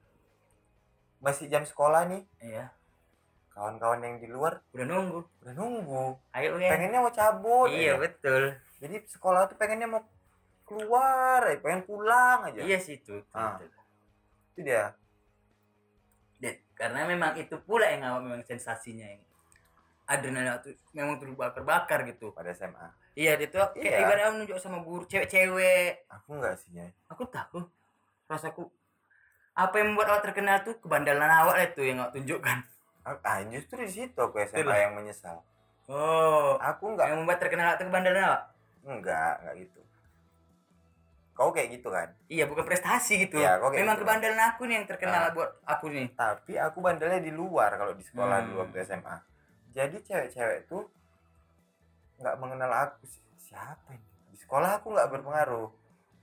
Masih jam sekolah nih. Iya kawan-kawan yang di luar udah nunggu. udah nunggu. Ayo ya pengennya mau cabut iya aja. betul. Jadi sekolah tuh pengennya mau keluar aja, pengen pulang aja. Iya sih itu Ah. betul. itu dia. Dan karena memang itu pula yang awak memang sensasinya yang adrenalin itu memang tuh bakar-bakar gitu. Pada SMA iya itu kayak Iya. ibaratnya menunjuk sama guru cewek-cewek. Aku enggak sih ya aku tahu rasaku apa yang membuat awak terkenal tuh kebandalan awak itu yang awak tunjukkan ah justru di situ aku SMA Itulah. yang menyesal. Oh aku enggak yang membuat terkenal awak tuh kebandalan awak enggak enggak gitu. Kau kayak gitu kan? Iya bukan prestasi gitu. Iya, kok kayak memang gitu. kebandalan aku nih yang terkenal Ah. buat aku nih. Tapi aku bandelnya di luar kalau di sekolah Hmm. dulu waktu SMA jadi cewek-cewek tuh nggak mengenal aku Si- siapa ini? Di sekolah aku nggak berpengaruh.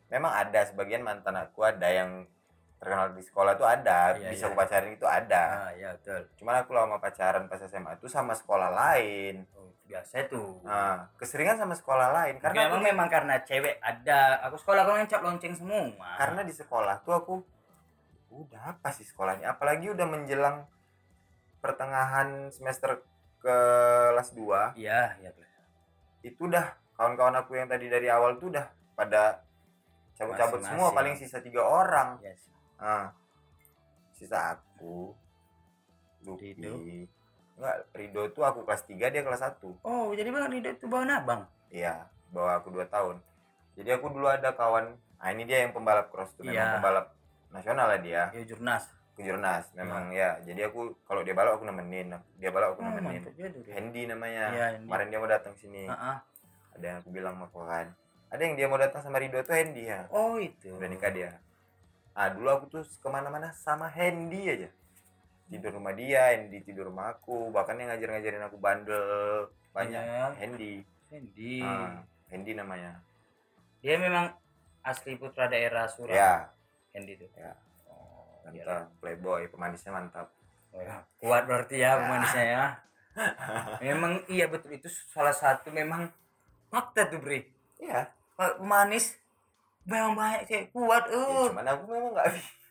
Memang ada sebagian mantan aku ada yang terkenal di sekolah tuh ada Iya, bisa iya. aku pacarin itu ada. Ah iya betul. Cuman aku lama pacaran pas SMA itu sama sekolah lain. Oh, biasa tuh. Nah keseringan sama sekolah lain karena memang, memang karena cewek ada. Aku sekolah aku ngecap lonceng semua. Karena di sekolah tuh aku udah apa sih sekolahnya? Apalagi udah menjelang pertengahan semester kelas 2 iya iya itu udah kawan-kawan aku yang tadi dari awal tuh udah pada cabut-cabut semua paling sisa tiga orang. Iya nah, sisa aku Lucky Rido. enggak Rido tuh aku kelas 3 dia kelas 1 oh jadi bang Rido itu bawa nabang iya bawa aku 2 tahun. Jadi aku dulu ada kawan. Nah ini dia yang pembalap cross tuh memang Iya. pembalap nasional lah dia. Ya jurnas. Ke jurnas memang ya. Jadi aku kalau dia balap aku nemenin. Dia balap aku oh, nemenin. dia. Hendy namanya. Iya, Hendy. kemarin dia mau datang sini. Ah, ah. ada yang aku bilang sama kau kan ada yang dia mau datang sama Rido tuh Hendy ya. Oh itu. Udah nikah dia ah dulu aku tuh ke mana-mana sama Hendy aja. Tidur rumah dia Hendy tidur rumah aku bahkan yang ngajar-ngajarin aku bandel banyak Iya. Hendy Sandy ah, Hendy namanya. Dia memang asli putra daerah Surabaya ya. Sandy itu Ya. oh, mantap. playboy pemanisnya mantap. Oh, ya. kuat berarti ya pemanisnya ya. Memang iya betul. Itu salah satu memang fakta tuh Bre. Iya. Pemanis memang banyak sih kuat ya, eh. cuman aku memang nggak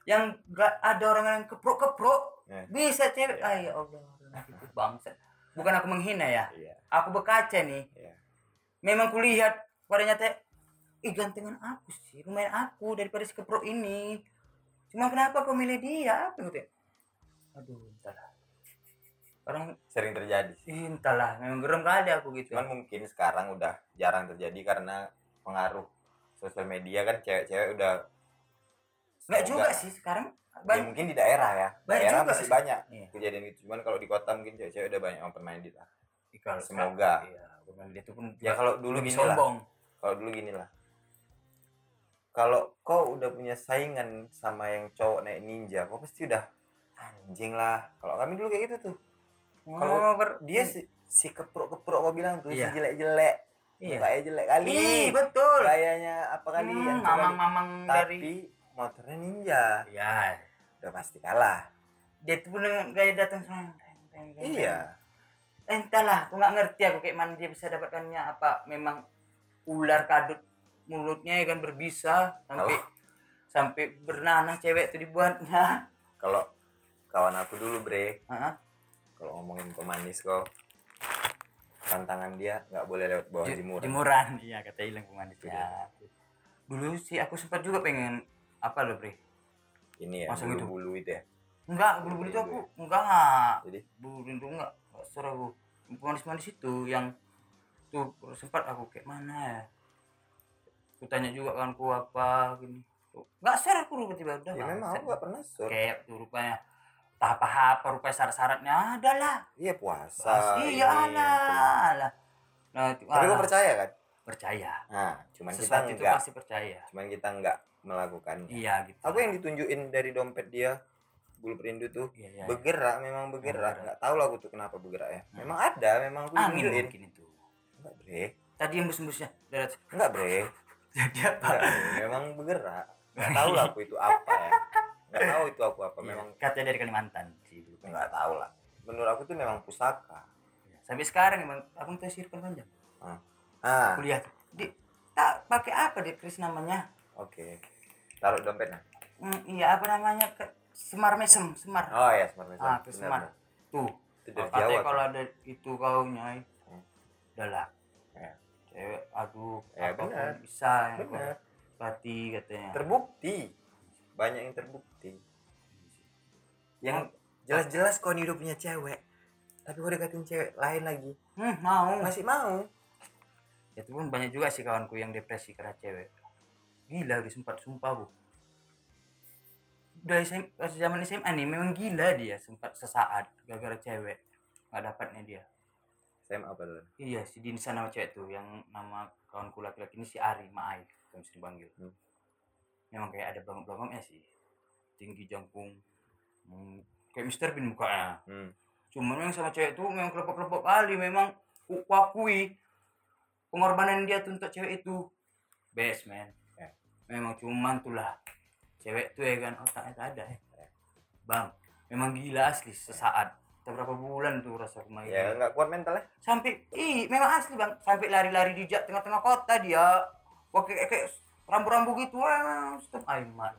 yang gak ada orang yang keprok keprok Ya. bisa cewek. Ah ya Allah itu bangsa bukan aku menghina ya. Iya. Aku berkaca nih. Iya. Memang kulihat pada nyata ih gantengan aku sih lumayan aku daripada si keprok ini. Cuma kenapa kau milih dia? Apa gitu ya? aduh entahlah. Orang sering terjadi. Sih ih, entahlah. Memang gerem kali aku gitu. Cuman mungkin sekarang udah jarang terjadi karena pengaruh sosial media kan cewek-cewek udah nggak juga sih sekarang. Ya mungkin di daerah ya. Banyak daerah juga masih sih. banyak Iya. kejadian gitu. Cuman kalau di kota mungkin cewek-cewek udah banyak open minded lah Kalau- Semoga. iya dia tuh pun ya kalau dulu gini lah kalau dulu gini lah kalau kau udah punya saingan sama yang cowok naik ninja kau pasti udah anjing lah. Kalau kami dulu kayak gitu tuh. Kalau Oh, dia si, si keprok-keprok kau bilang tuh Iya. si jelek-jelek iya. Kayak jelek kali. Ih, betul. Gayanya apa kali Hmm, yang mamang-mamang dari tapi motornya ninja. Ya udah pasti kalah. Dia tuh pun gaya datang teng, iya. Entahlah aku nggak ngerti aku kayak mana dia bisa dapatkannya. Apa memang ular kadut mulutnya ya kan berbisa sampai Oh. sampai bernanah cewek itu dibuatnya. Kalau kawan aku dulu bre. Kalau ngomongin pemanis kok tantangan dia nggak boleh lewat bawah Ju- jemuran jemuran iya kata hilang pemanisnya dulu sih aku sempat juga pengen apa loh bre? Ini ya Masa gitu? bulu-bulu itu ya? Enggak bulu bulu itu aku enggak jadi? Bulu itu enggak enggak ser aku. Manis manis itu yang tuh sempat aku kayak mana ya? Aku tanya juga kan ku apa? Gini. Tuh, enggak ser aku tiba-tiba udah ya memang aku nggak pernah sur kayak tuh rupanya tahap apa rupanya syarat-syaratnya ada lah iya puasa iya ini, lah itu. lah nah tapi alah, percaya kan? Percaya. Nah cuman kita sesuatu itu enggak pasti percaya. cuman kita enggak melakukannya. Iya gitu. Aku yang ditunjukin dari dompet dia bulu perindu tuh iya, iya, iya. bergerak memang bergerak. Nggak tahu lah aku tuh kenapa bergerak ya Hmm. memang ada memang aku angin mungkin itu. Enggak bre. Tadi embus-embusnya darat enggak bre. Jadi apa? Memang bergerak. Nggak tahu lah aku itu apa ya nggak tahu itu aku apa memang memang katanya dari Kalimantan sih dulu. Nggak tahu lah. Menurut aku tuh memang pusaka. Sampai sekarang emang abang tes sirkel panjang ah. Kuliah tuh. di tak pakai apa deh Kris namanya? Oke. Taruh dompetnya Hmm, iya apa namanya? Ke Semar Mesem Semar. Oh ya smart message Ah, ke Semar. tuh. Itu dari katanya Jawa kalau tuh. ada itu kau nyai Hmm. udah lah. Ya. cewek aduh Ya, apa pun benar. bisa ya, berarti katanya. Terbukti banyak yang terbukti. Yang jelas-jelas kau nih udah punya cewek tapi kau deketin cewek lain lagi. Hmm, mau. Masih mau. Itu pun banyak juga sih kawanku yang depresi karena cewek. Gila dia sempat sumpah bu. Dari SM, zaman SMA nih memang gila dia sempat sesaat gara-gara cewek. Nggak dapatnya dia. Saya apa tuh? Iya si Dinsa nama cewek tuh yang nama kawanku laki-laki ini si Ari Maai yang sering panggil Hmm. Memang kayak ada belakang-belakangnya sih. Tinggi jangkung hmm, kayak Mister Bean mukanya hmm. cuman yang sama cewek itu memang kelepok-kelepok kali memang. Ku ku akui pengorbanan dia tuh untuk cewek itu best man. Ya. memang cuman tuh lah. Cewek tuh ya kan otaknya tak ada ya. Bang memang gila asli sesaat. Kita berapa bulan tuh rasa kemarin ya nggak kuat mental ya? Sampai ih memang asli bang. Sampai lari-lari di tengah-tengah kota dia. Kayak, kayak rambu-rambu gitu wah stop aiman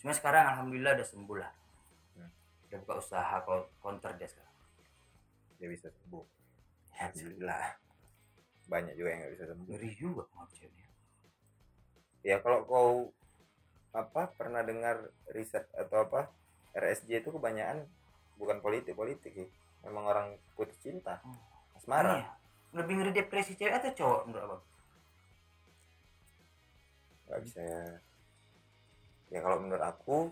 cuma sekarang alhamdulillah udah sembuh lah. Hmm. udah buka usaha counter dia sekarang. Dia bisa sembuh. Alhamdulillah. Banyak juga yang nggak bisa sembuh. Ngeri juga ceweknya ya kalau kau apa pernah dengar riset atau apa RSJ itu kebanyakan bukan politik politik sih. Memang orang putus cinta. Hmm. asmara. Iya. lebih ngeri depresi cewek atau cowok menurut abang nggak bisa ya. Ya kalau menurut aku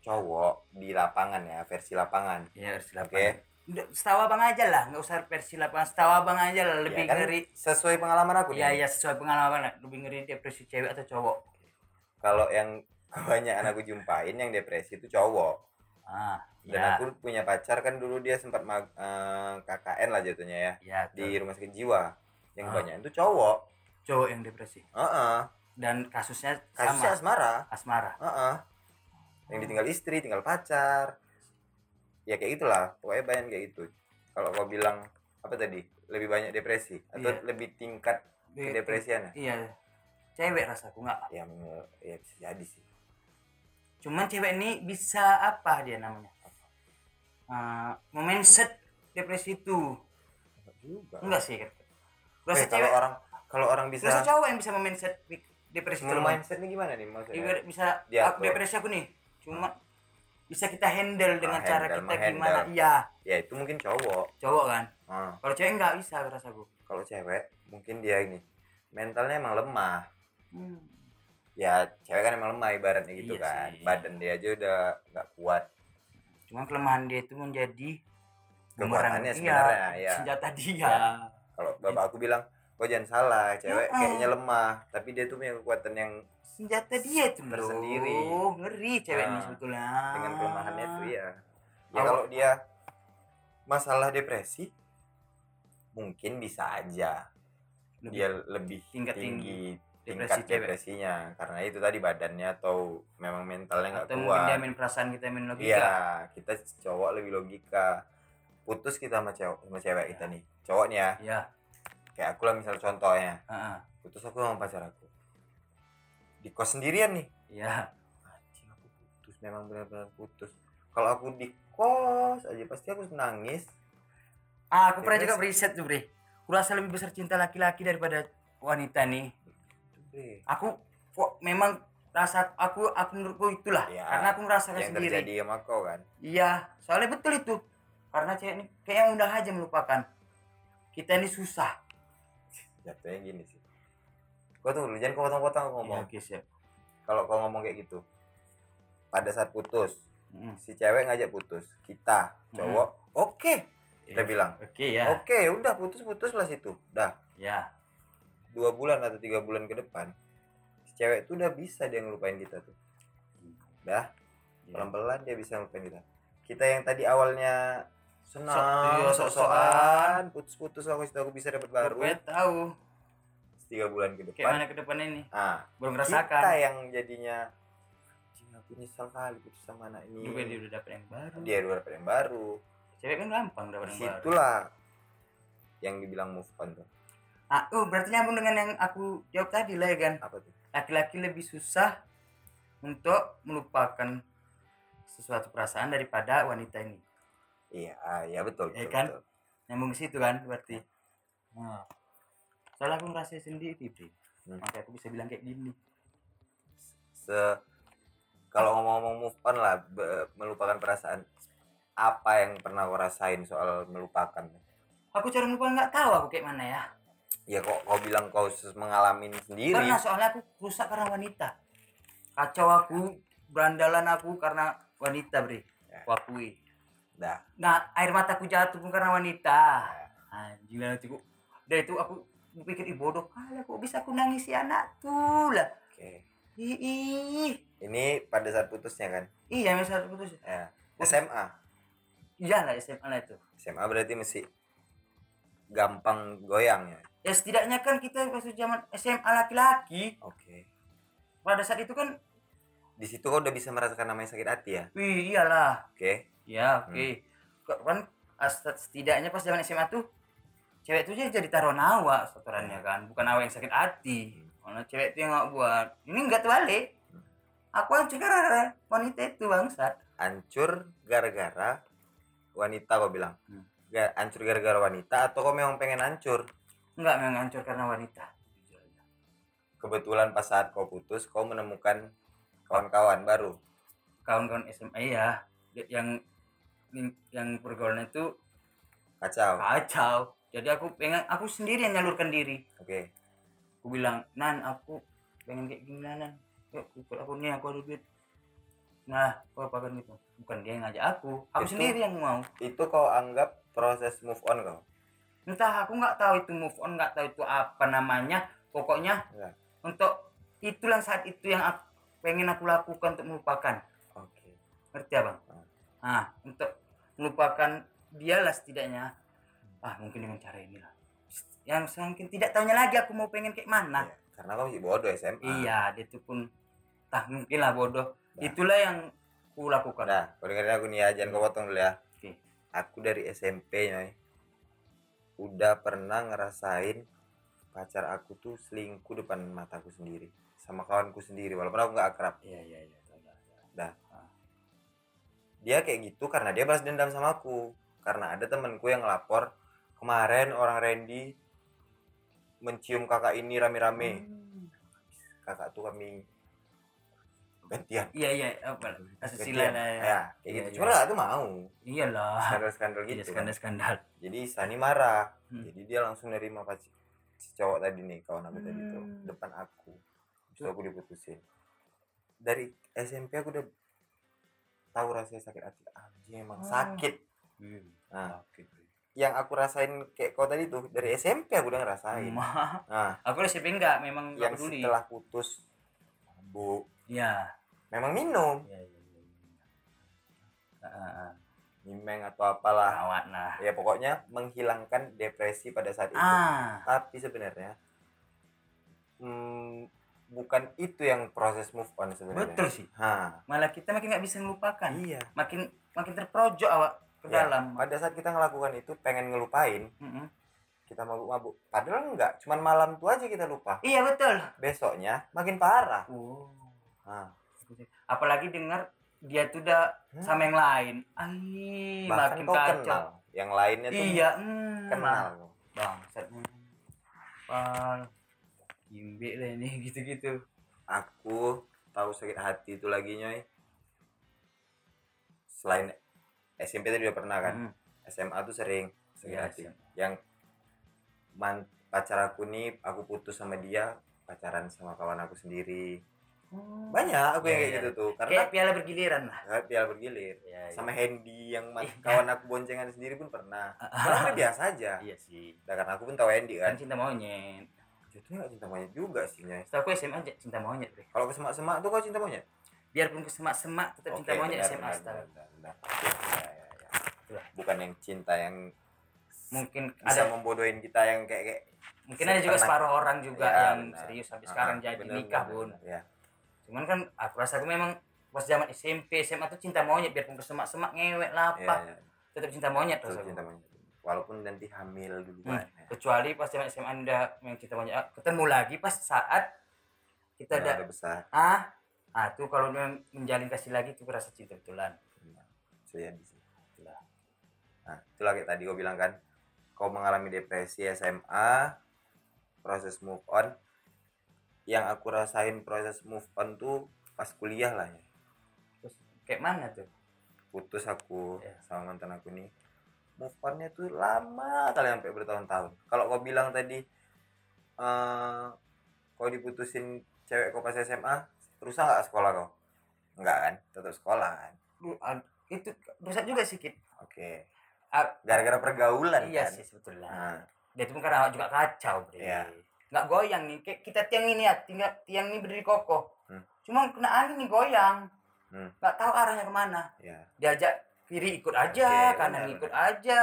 cowok di lapangan ya versi lapangan. Ya harus oke? Udah, setahu abang aja lah nggak usah versi lapangan setahu abang aja lah lebih Ya kan, ngeri. sesuai pengalaman aku Iya nih. iya sesuai pengalaman lebih ngeri depresi cewek atau cowok. Kalau yang kebanyakan aku jumpain yang depresi itu cowok. Ah dan ya aku punya pacar kan dulu dia sempat mag- eh, KKN lah jatuhnya ya ya di rumah sakit jiwa. Yang Ah. kebanyakan itu cowok cowok yang depresi. Heeh. dan kasusnya kasusnya sama. asmara. Asmara. Heeh. yang ditinggal istri tinggal pacar. Ya kayak gitulah. Pokoknya banyak kayak gitu. Kalau kau bilang apa tadi? Lebih banyak depresi atau Iya. lebih tingkat Be- kedepresian iya. Cewek rasaku nggak. Ya ya bisa jadi sih. Cuman cewek ini bisa apa dia namanya? Uh, mindset depresi itu. Enggak juga. Enggak sih kan Eh, kalau cewek? orang kalau orang bisa rasa cowok yang bisa mindset depresi itu mau loh. mindset ini gimana nih maksudnya Ibarat bisa aku depresi aku nih cuma bisa kita handle dengan Ah, cara handle, kita menghandle. gimana iya ya itu mungkin cowok cowok kan Ah, kalau cewek nggak bisa rasaku kalau cewek mungkin dia ini mentalnya emang lemah hmm. ya cewek kan emang lemah ibaratnya gitu Iya kan sih. badan dia aja udah nggak kuat cuma kelemahan dia itu menjadi Kekuatannya bumerang. sebenarnya, iya, ya. senjata dia Ya. kalau bapak aku bilang kok jangan salah cewek Mm-mm. kayaknya lemah. Tapi dia tuh punya kekuatan yang senjata dia itu loh. Tersendiri. ngeri cewek ini Ah, sebetulnya. Dengan kelemahannya tuh ya ya Kalau- kalau dia masalah depresi mungkin bisa aja. Lebih dia lebih tingkat tinggi depresi tingkat cewek. depresinya. Karena itu tadi badannya atau memang mentalnya nggak atau mungkin dia kuat main perasaan kita main logika. Iya kita cowok lebih logika. Putus kita sama cewek sama cewek kita nih. Cowok nih ya. Ya kayak aku lah misal contohnya. Heeh. putus aku sama pacar aku. Di kos sendirian nih. Ya anjing aku putus. Memang benar-benar putus. Kalau aku di kos aja pasti aku nangis. Ah, aku pernah Depresi. juga beriset tuh bre. Kurasa lebih besar cinta laki-laki daripada wanita nih. Bre. aku kok memang rasa aku aku menurutku itulah. Ya, karena aku merasakan yang sendiri. terjadi sama kau kan. Iya. Soalnya betul itu. Karena cewek ini kayaknya mudah aja melupakan. Kita ini susah jatuhnya gini sih. Kau dulu jangan kau potong-potong ngomong. Ya, siap. Kalau kau ngomong kayak gitu pada saat putus Mm. si cewek ngajak putus kita cowok oke kita Ya, bilang. oke ya oke udah putus putus lah situ dah. Ya dua bulan atau tiga bulan ke depan si cewek itu udah bisa dia ngelupain kita tuh. Dah. Ya. pelan-pelan dia bisa ngelupain kita. Kita yang tadi awalnya senang Sok- iya, sok-sokan. putus-putus aku aku bisa dapat baru. Pokoknya tahu. Tiga bulan ke depan. mana ke depan ini ah belum kita merasakan yang jadinya "Anjing, aku nyesal kali putus sama anak ini. Juga dia udah dapet yang baru. Dia udah dapet yang baru. Cewek kan gampang dapet yang baru. Situlah yang dibilang move on tuh. Ah oh berarti nyambung dengan yang aku jawab tadi lah ya kan apa tuh? Laki-laki lebih susah untuk melupakan sesuatu perasaan daripada wanita ini iya iya betul, Ya betul, kan? betul. nyambung ke situ kan berarti nah. soalnya aku ngerasa sendiri Bre. Hmm. makanya aku bisa bilang kayak gini se kalau ngomong-ngomong move on lah be- melupakan perasaan apa yang pernah kau rasain soal melupakan aku cara lupa nggak tahu aku kayak mana ya ya kok kau bilang kau mengalami sendiri karena soalnya aku rusak karena wanita kacau aku berandalan aku karena wanita bre Ya. aku akui dah. Nah air mataku jatuh pun karena wanita. Anjing lah itu dari itu aku pikir bodoh kali kok bisa aku nangis si anak tuh? Lah. Oke. Ih. ini pada saat putusnya kan? Iya misal putus. Ya. SMA iya lah SMA lah itu. SMA berarti mesti gampang goyang ya? Ya setidaknya kan kita waktu zaman SMA laki-laki. Oke. Pada saat itu kan di situ kau udah bisa merasakan namanya sakit hati ya? Wih iyalah. Oke ya oke. Kok kan as- setidaknya pas zaman SMA tuh cewek tuh jadi taruh nawa setorannya kan. Bukan nawa yang sakit hati. Karena cewek tuh yang nggak buat. Ini nggak terbalik. Aku hancur gara wanita itu bangsat hancur gara-gara wanita kau bilang? Hmm. Hancur gara-gara wanita atau kau memang pengen hancur? Nggak memang hancur karena wanita. Kebetulan pas saat kau putus kau menemukan kawan-kawan baru. Kawan-kawan SMA ya yang yang pergaulan itu kacau. Kacau. Jadi aku pengen aku sendiri yang nyalurkan diri. Oke. Aku bilang nan aku pengen kayak gini nan? Yuk ikut aku nih aku ada duit. Nah apa apa kan gitu. Bukan dia yang ngajak aku aku Itu- sendiri yang mau. itu kau anggap proses move on kau? Entah aku nggak tahu itu move on nggak tahu itu apa namanya. Pokoknya Ya. untuk itulah saat itu yang aku, pengen aku lakukan untuk melupakan. Oke. Ngerti abang. Nah untuk melupakan dialah setidaknya ah mungkin dengan cara inilah yang mungkin tidak tahunya lagi aku mau pengen kayak mana Iya, karena kau masih bodoh SMA Iya, dia tuh pun tak mungkin lah bodoh. Nah. Itulah yang ku lakukan. Udah, kau dengerin aku nih ya, jangan kau potong dulu ya. Oke. Aku dari SMP nyoy, udah pernah ngerasain pacar aku tuh selingkuh depan mataku sendiri, sama kawanku sendiri, walaupun aku nggak akrab. Iya, iya, iya. Dia kayak gitu karena dia balas dendam sama aku, karena ada temanku yang ngelapor kemarin orang Randy mencium kakak ini rame-rame. Hmm. Kakak tuh kami gantian. Iya, iya, apa? Asusila lah ya. Ya, kayak Iya, gitu. iya. Cuma kakak tuh mau Iyalah. skandal-skandal Iya, gitu. kan. skandal-skandal. jadi Sani marah Hmm. jadi dia langsung nerima paci si cowok tadi nih kawan aku tadi tuh Hmm. depan aku terus aku diputusin dari SMP aku udah tahu rasanya sakit hati anjing emang Oh. sakit Hmm. nah Oke. yang aku rasain kayak kau tadi tuh dari SMP aku udah ngerasain Ma, nah aku udah siapin enggak, memang yang peduli. setelah putus bu Iya. memang minum Iya, iya, iya. Ah, ah, ah. mimeng atau apalah Awat lah. ya pokoknya menghilangkan depresi pada saat itu Ah, tapi sebenarnya hmm, bukan itu yang proses move on sebenarnya betul sih. ha Malah kita makin nggak bisa melupakan. iya Makin makin terprojok awak ke Ya, dalam. pada saat kita ngelakukan itu pengen ngelupain Mm-mm. kita mabuk-mabuk padahal enggak cuman malam tuh aja kita lupa Iya betul. besoknya makin parah Oh. ha. apalagi dengar dia tuh udah Hmm. sama yang lain Ay, bahkan makin kau kacau kenal yang lainnya tuh iya hmm, kenal kau. bangsat pal gimbe lah ini gitu-gitu. Aku tahu sakit hati itu lagi nyoy. Selain SMP tadi udah pernah kan? Hmm. SMA tuh sering sakit Iya, hati. SMA. yang man pacar aku nih aku putus sama dia pacaran sama kawan aku sendiri. Banyak aku yang Iya, kayak iya. gitu tuh kayak karena piala bergiliran lah. Kayak piala bergilir. Iya, sama Hendy yang ma- Iya. kawan aku boncengan sendiri pun pernah. Karena biasa aja. Iya sih. Nah, karena aku pun tahu Hendy kan. Kan cinta monyet jatuhnya gak cinta monyet juga sih Nyai. setahu aku SMA aja cinta monyet deh kalau ke semak-semak tuh kau cinta monyet biarpun ke semak-semak tetap cinta Oke, monyet benar, SMA benar, setahu. Ya, ya, ya. Itulah. bukan yang cinta yang mungkin bisa ada membodohin kita yang kayak kayak mungkin ada juga separuh orang juga Ya, yang benar. serius sampai Ah, sekarang jadi benar, nikah benar, ya cuman kan aku rasa aku memang pas zaman SMP SMA tuh cinta monyet biarpun ke semak-semak ngewek lah ya, ya. tetap cinta monyet aku. cinta monyet walaupun nanti hamil dulu Hmm. ya. kecuali pas zaman SMA anda yang monyet ah, ketemu lagi pas saat kita Udah ada besar ah ah tuh kalau menjalin kasih lagi tuh rasa cinta betulan Nah, saya di sini Itulah. nah itulah kayak tadi kau bilang kan kau mengalami depresi SMA proses move on yang aku rasain proses move on tuh pas kuliah lah ya terus kayak mana tuh putus aku Iya. sama mantan aku nih move onnya tuh lama kali sampai bertahun-tahun. Kalau kau bilang tadi eh kau diputusin cewek kau pas SMA rusak nggak sekolah kau? Enggak kan? Tetap sekolah kan? Itu rusak juga sih Kit. oke. Ah, gara-gara pergaulan iya kan? sih sebetulnya. Nah, dia itu karena juga kacau bre. Iya. nggak goyang nih. Kayak kita tiang ini ya. Tinggal tiang ini berdiri kokoh. Hmm. cuma kena angin nih goyang. Hmm. nggak tahu arahnya ke mana. Ya diajak kiri ikut aja Oke, kanan benar, ikut benar. aja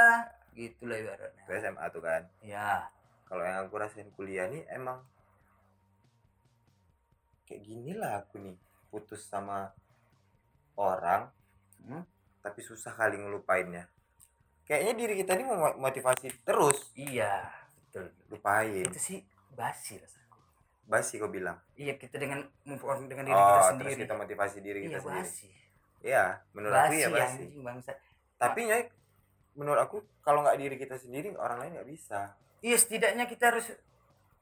gitu lah ibaratnya. Itu SMA tuh kan? Ya kalau yang aku rasain kuliah nih emang kayak gini lah aku nih putus sama orang Hmm. tapi susah kali ngelupainnya. Kayaknya diri kita ini mau motivasi terus. Iya betul. Lupain. Itu sih basi rasaku basi kau bilang? Iya kita dengan move on dengan diri oh kita terus sendiri. kita motivasi diri iya kita sendiri. basi iya menurut aku basi ya basi. anjing bangsa. Tapi ya menurut aku kalau nggak diri kita sendiri orang lain nggak bisa. Iya setidaknya kita harus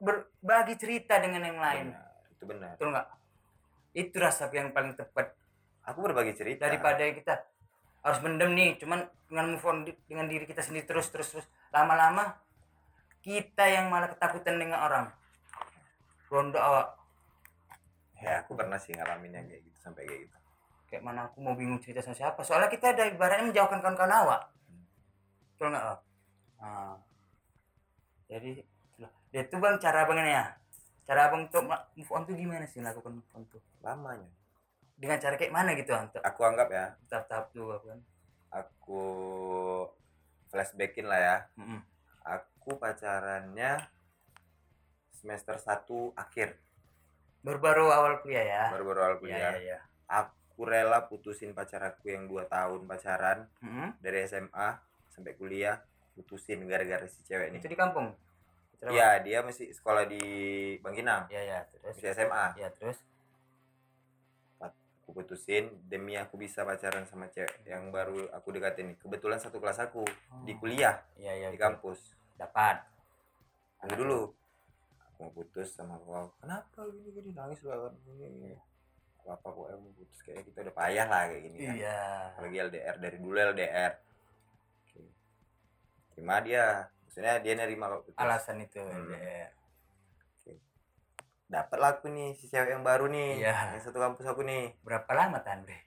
berbagi cerita dengan yang lain. Benar, itu benar. Betul nggak? Itu rasaku yang paling tepat. Aku berbagi cerita. Daripada kita harus mendem nih cuman dengan move on dengan diri kita sendiri terus terus terus. Lama-lama kita yang malah ketakutan dengan orang. Rondo awak. Ya aku pernah sih ngalamin yang kayak gitu sampai kayak gitu kayak mana aku mau bingung cerita sama siapa. Soalnya kita ada ibaratnya menjauhkan kawan-kawan awak. Betul nggak nah, jadi dia tuh bang cara bang ya. Cara abang untuk move on tuh gimana sih lakukan move on tuh? Lamanya. Dengan cara kayak mana gitu untuk aku anggap ya. Tahap-tahap tuh kan aku flashbackin lah ya. Mm-mm. aku pacarannya semester 1 akhir. Baru-baru awal kuliah ya? Baru-baru awal kuliah. Iya, iya. aku rela putusin pacar aku yang dua tahun pacaran. Mm-mm. dari SMA sampai kuliah putusin gara-gara si cewek itu nih di kampung? Itu iya dia masih sekolah di Bangkinang iya iya terus? Masih SMA iya terus? Aku putusin demi aku bisa pacaran sama cewek yang baru aku dekatin. Nih kebetulan satu kelas aku di kuliah iya iya di kampus. Dapat. Tunggu dulu. Aku mau putus sama kau. Kenapa? Gini gini nangis ini ini apa kok emang putus kayak kita udah payah lah kayak gini kan. Iya. Apalagi LDR dari dulu LDR Oke. terima dia. Maksudnya dia nerima kok putus alasan itu Hmm. LDR. dapat lah aku nih si cewek yang baru nih. Iya. yang satu kampus aku nih. Berapa lama tan bre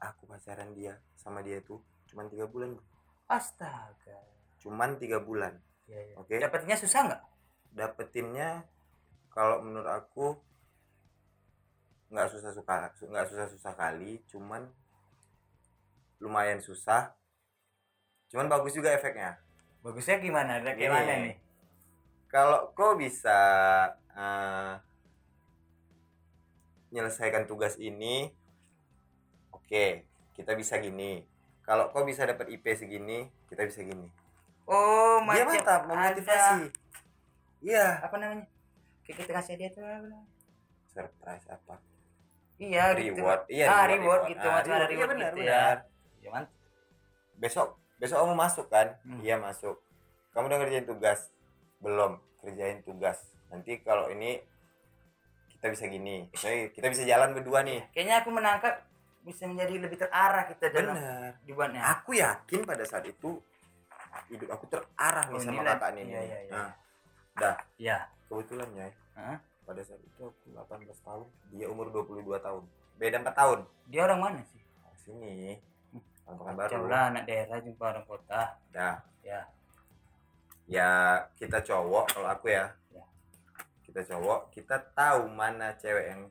aku pacaran dia sama dia tuh cuman tiga bulan astaga. Cuman tiga bulan. Iya, iya. Oke. dapatnya susah nggak? Dapetinnya kalau menurut aku nggak susah suka nggak susah susah kali cuman lumayan susah. Cuman bagus juga efeknya. Bagusnya gimana? Ada kayak Gini. mana nih? Kalau kau bisa eh, menyelesaikan tugas ini oke kita bisa gini. Kalau kau bisa dapat IP segini kita bisa gini. Oh dia mantap memotivasi. iya. apa namanya? Kita kasih dia tuh surprise apa iya gitu. reward. iya ah reward, gitu Ah, macam ada reward. iya reward benar gitu benar. Ya ya mantap besok besok kamu masuk kan? Hmm. iya masuk. Kamu udah ngerjain tugas? Belum. Kerjain tugas. Nanti kalau ini kita bisa gini. Misalnya kita bisa jalan berdua nih. Kayaknya aku menangkap bisa menjadi lebih terarah kita dalam benar. dibuatnya. Aku yakin pada saat itu hidup aku terarah nih Oh, sama kakak ini. Iya, iya, iya. nah dah. Iya. Kebetulan ya Hah? Pada saat itu aku 18 tahun dia umur 22 tahun. Beda 4 tahun. Dia orang mana sih? Nah, sini. Hmm. Orang Jauh baru lah anak daerah jumpa orang kota. Nah, ya. Ya kita cowok kalau aku ya. Ya. kita cowok kita tahu mana cewek yang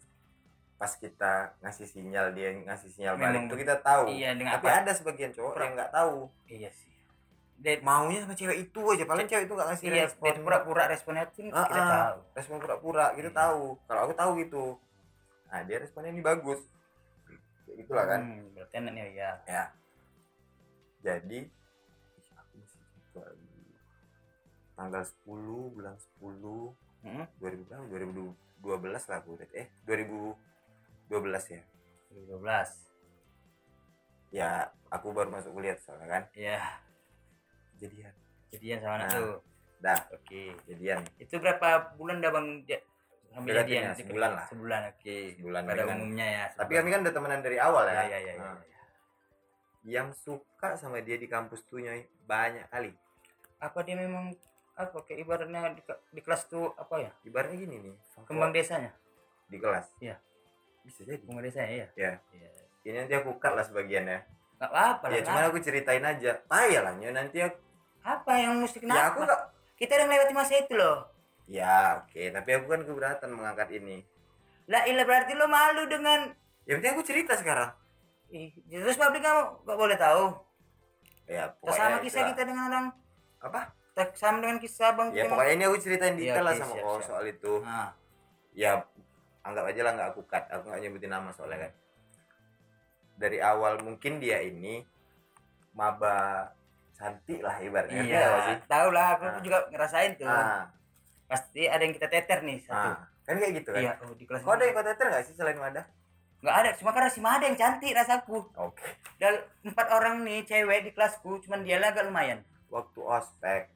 pas kita ngasih sinyal dia ngasih sinyal balik. Memang itu kita tahu. iya dengan tapi apa? ada sebagian cowok Pra- yang nggak tahu. Iya sih dia maunya sama cewek itu aja paling cewek itu nggak ngasih iya respon. dia pura-pura responnya tuh Ah, kita ah. tahu. respon pura-pura gitu Iya. tahu. Kalau aku tahu gitu. Nah dia responnya ini bagus. Gitulah kan. Hmm, berarti anaknya ya ya. Jadi aku masih lagi. tanggal 10 bulan 10 hmm? 2000 berapa? 2012 lah aku eh 2012 ya. 2012 ya aku baru masuk kuliah soalnya kan. Iya jadian Jadian sama anak Nah. tuh. dah Oke. jadian Itu berapa bulan dah Bang dia sampai jadian? sebulan lah. Sebulan, oke. Sebulan Pada dengan- umumnya ya. tapi kami kan udah temenan dari awal ya, ya, ya, ya, ya, Nah, ya. yang suka sama dia di kampus tuh Nyoy, banyak kali Apa dia memang apa kayak ibaratnya di, di kelas tuh apa ya? ibaratnya gini nih Kembang desanya. di kelas Iya. bisa jadi Kembang desanya ya. ya Iya. ini nanti aku cut lah sebagian ya Enggak apa-apa ya cuman aku ceritain aja payah lah nanti aku apa yang mesti kenapa? ya aku nggak Kita udah melewati masa itu loh. ya oke. Tapi aku kan keberatan mengangkat ini. Lah ilah berarti lo malu dengan ya penting aku cerita sekarang. Ih, terus publik kamu gak boleh tahu. ya Tak sama pokoknya kisah kita dengan orang apa? sama dengan kisah bang ya pokoknya ini aku ceritain Iya, detail lah oke, sama siap, kau siap. soal itu. Nah, ya anggap aja lah nggak aku cut. Aku nggak nyebutin nama soalnya kan. Dari awal mungkin dia ini maba cantik lah ibaratnya iya, tahu lah aku Nah. juga ngerasain tuh. ah, Pasti ada yang kita teter nih satu. ah. kan kayak gitu kan Iya, oh di kelas. kau ada yang kau teter nggak sih selain Mada Nggak ada, cuma karena si Mada yang cantik rasaku. oke Dan empat orang nih cewek di kelasku, cuman dia lah agak lumayan. waktu ospek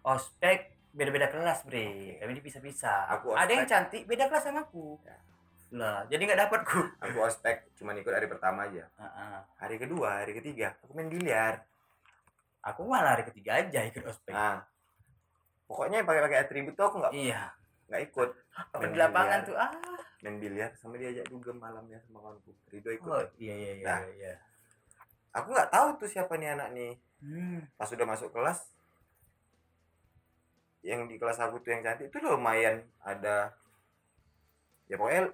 Ospek beda-beda kelas, Bre. Kami dipisah-pisah. Aku Ada yang cantik beda kelas sama aku. Ya. Lah, jadi nggak dapat ku. aku ospek cuma ikut hari pertama aja Heeh. hari kedua hari ketiga aku main biliar Aku malah hari ketiga aja ikut ospek. nah pokoknya pakai pakai atribut tuh aku nggak Iya. nggak ikut Main di lapangan tuh ah. main biliar sama diajak juga malamnya sama kawanku Rido ikut Oh, iya iya iya Nah. iya. aku nggak tahu tuh siapa nih anak nih Hmm. pas udah masuk kelas yang di kelas aku tuh yang cantik itu lumayan ada ya pokoknya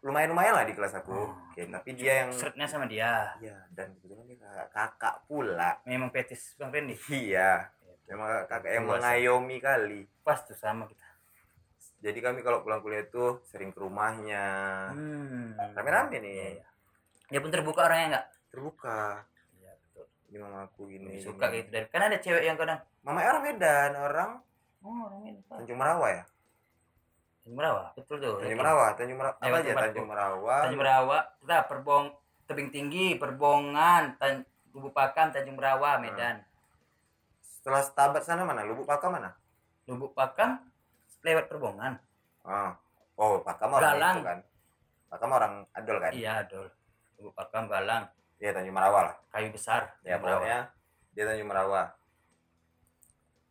lumayan lumayan lah di kelas aku Oh. oke tapi dia yang Seretnya sama dia. ya dan kebetulan dia kakak, kakak pula Memang petis Bang Randy. iya memang kakak yang mengayomi kali Pas tuh sama kita. jadi kami kalau pulang kuliah tuh sering ke rumahnya Hmm. rame-rame nih Iya, iya. Dia pun terbuka orangnya enggak? terbuka Iya, betul. ini mamaku gini Suka gitu dari kan ada cewek yang kadang mama orang Medan orang oh orangnya apa? Tanjung Merawa ya Tanjung Merawa, betul tuh. Tanjung Yakin. Merawa Tanjung Merawa apa aja. Tanjung Merawa Tanjung Merawa, udah Perbong Tebing Tinggi, Perbongan, Tan Lubuk Pakam, Tanjung Merawa, Medan. setelah Stabat sana mana Lubuk Pakam mana Lubuk Pakam lewat Perbongan. Ah. Oh, Pakam orang Galang. itu kan. Pakam orang Adol kan? Iya, Dol. Lubuk Pakam, Galang, Iya, Tanjung Merawa lah. Kayu Besar. Ya, Tanjung pokoknya dia Tanjung Merawa.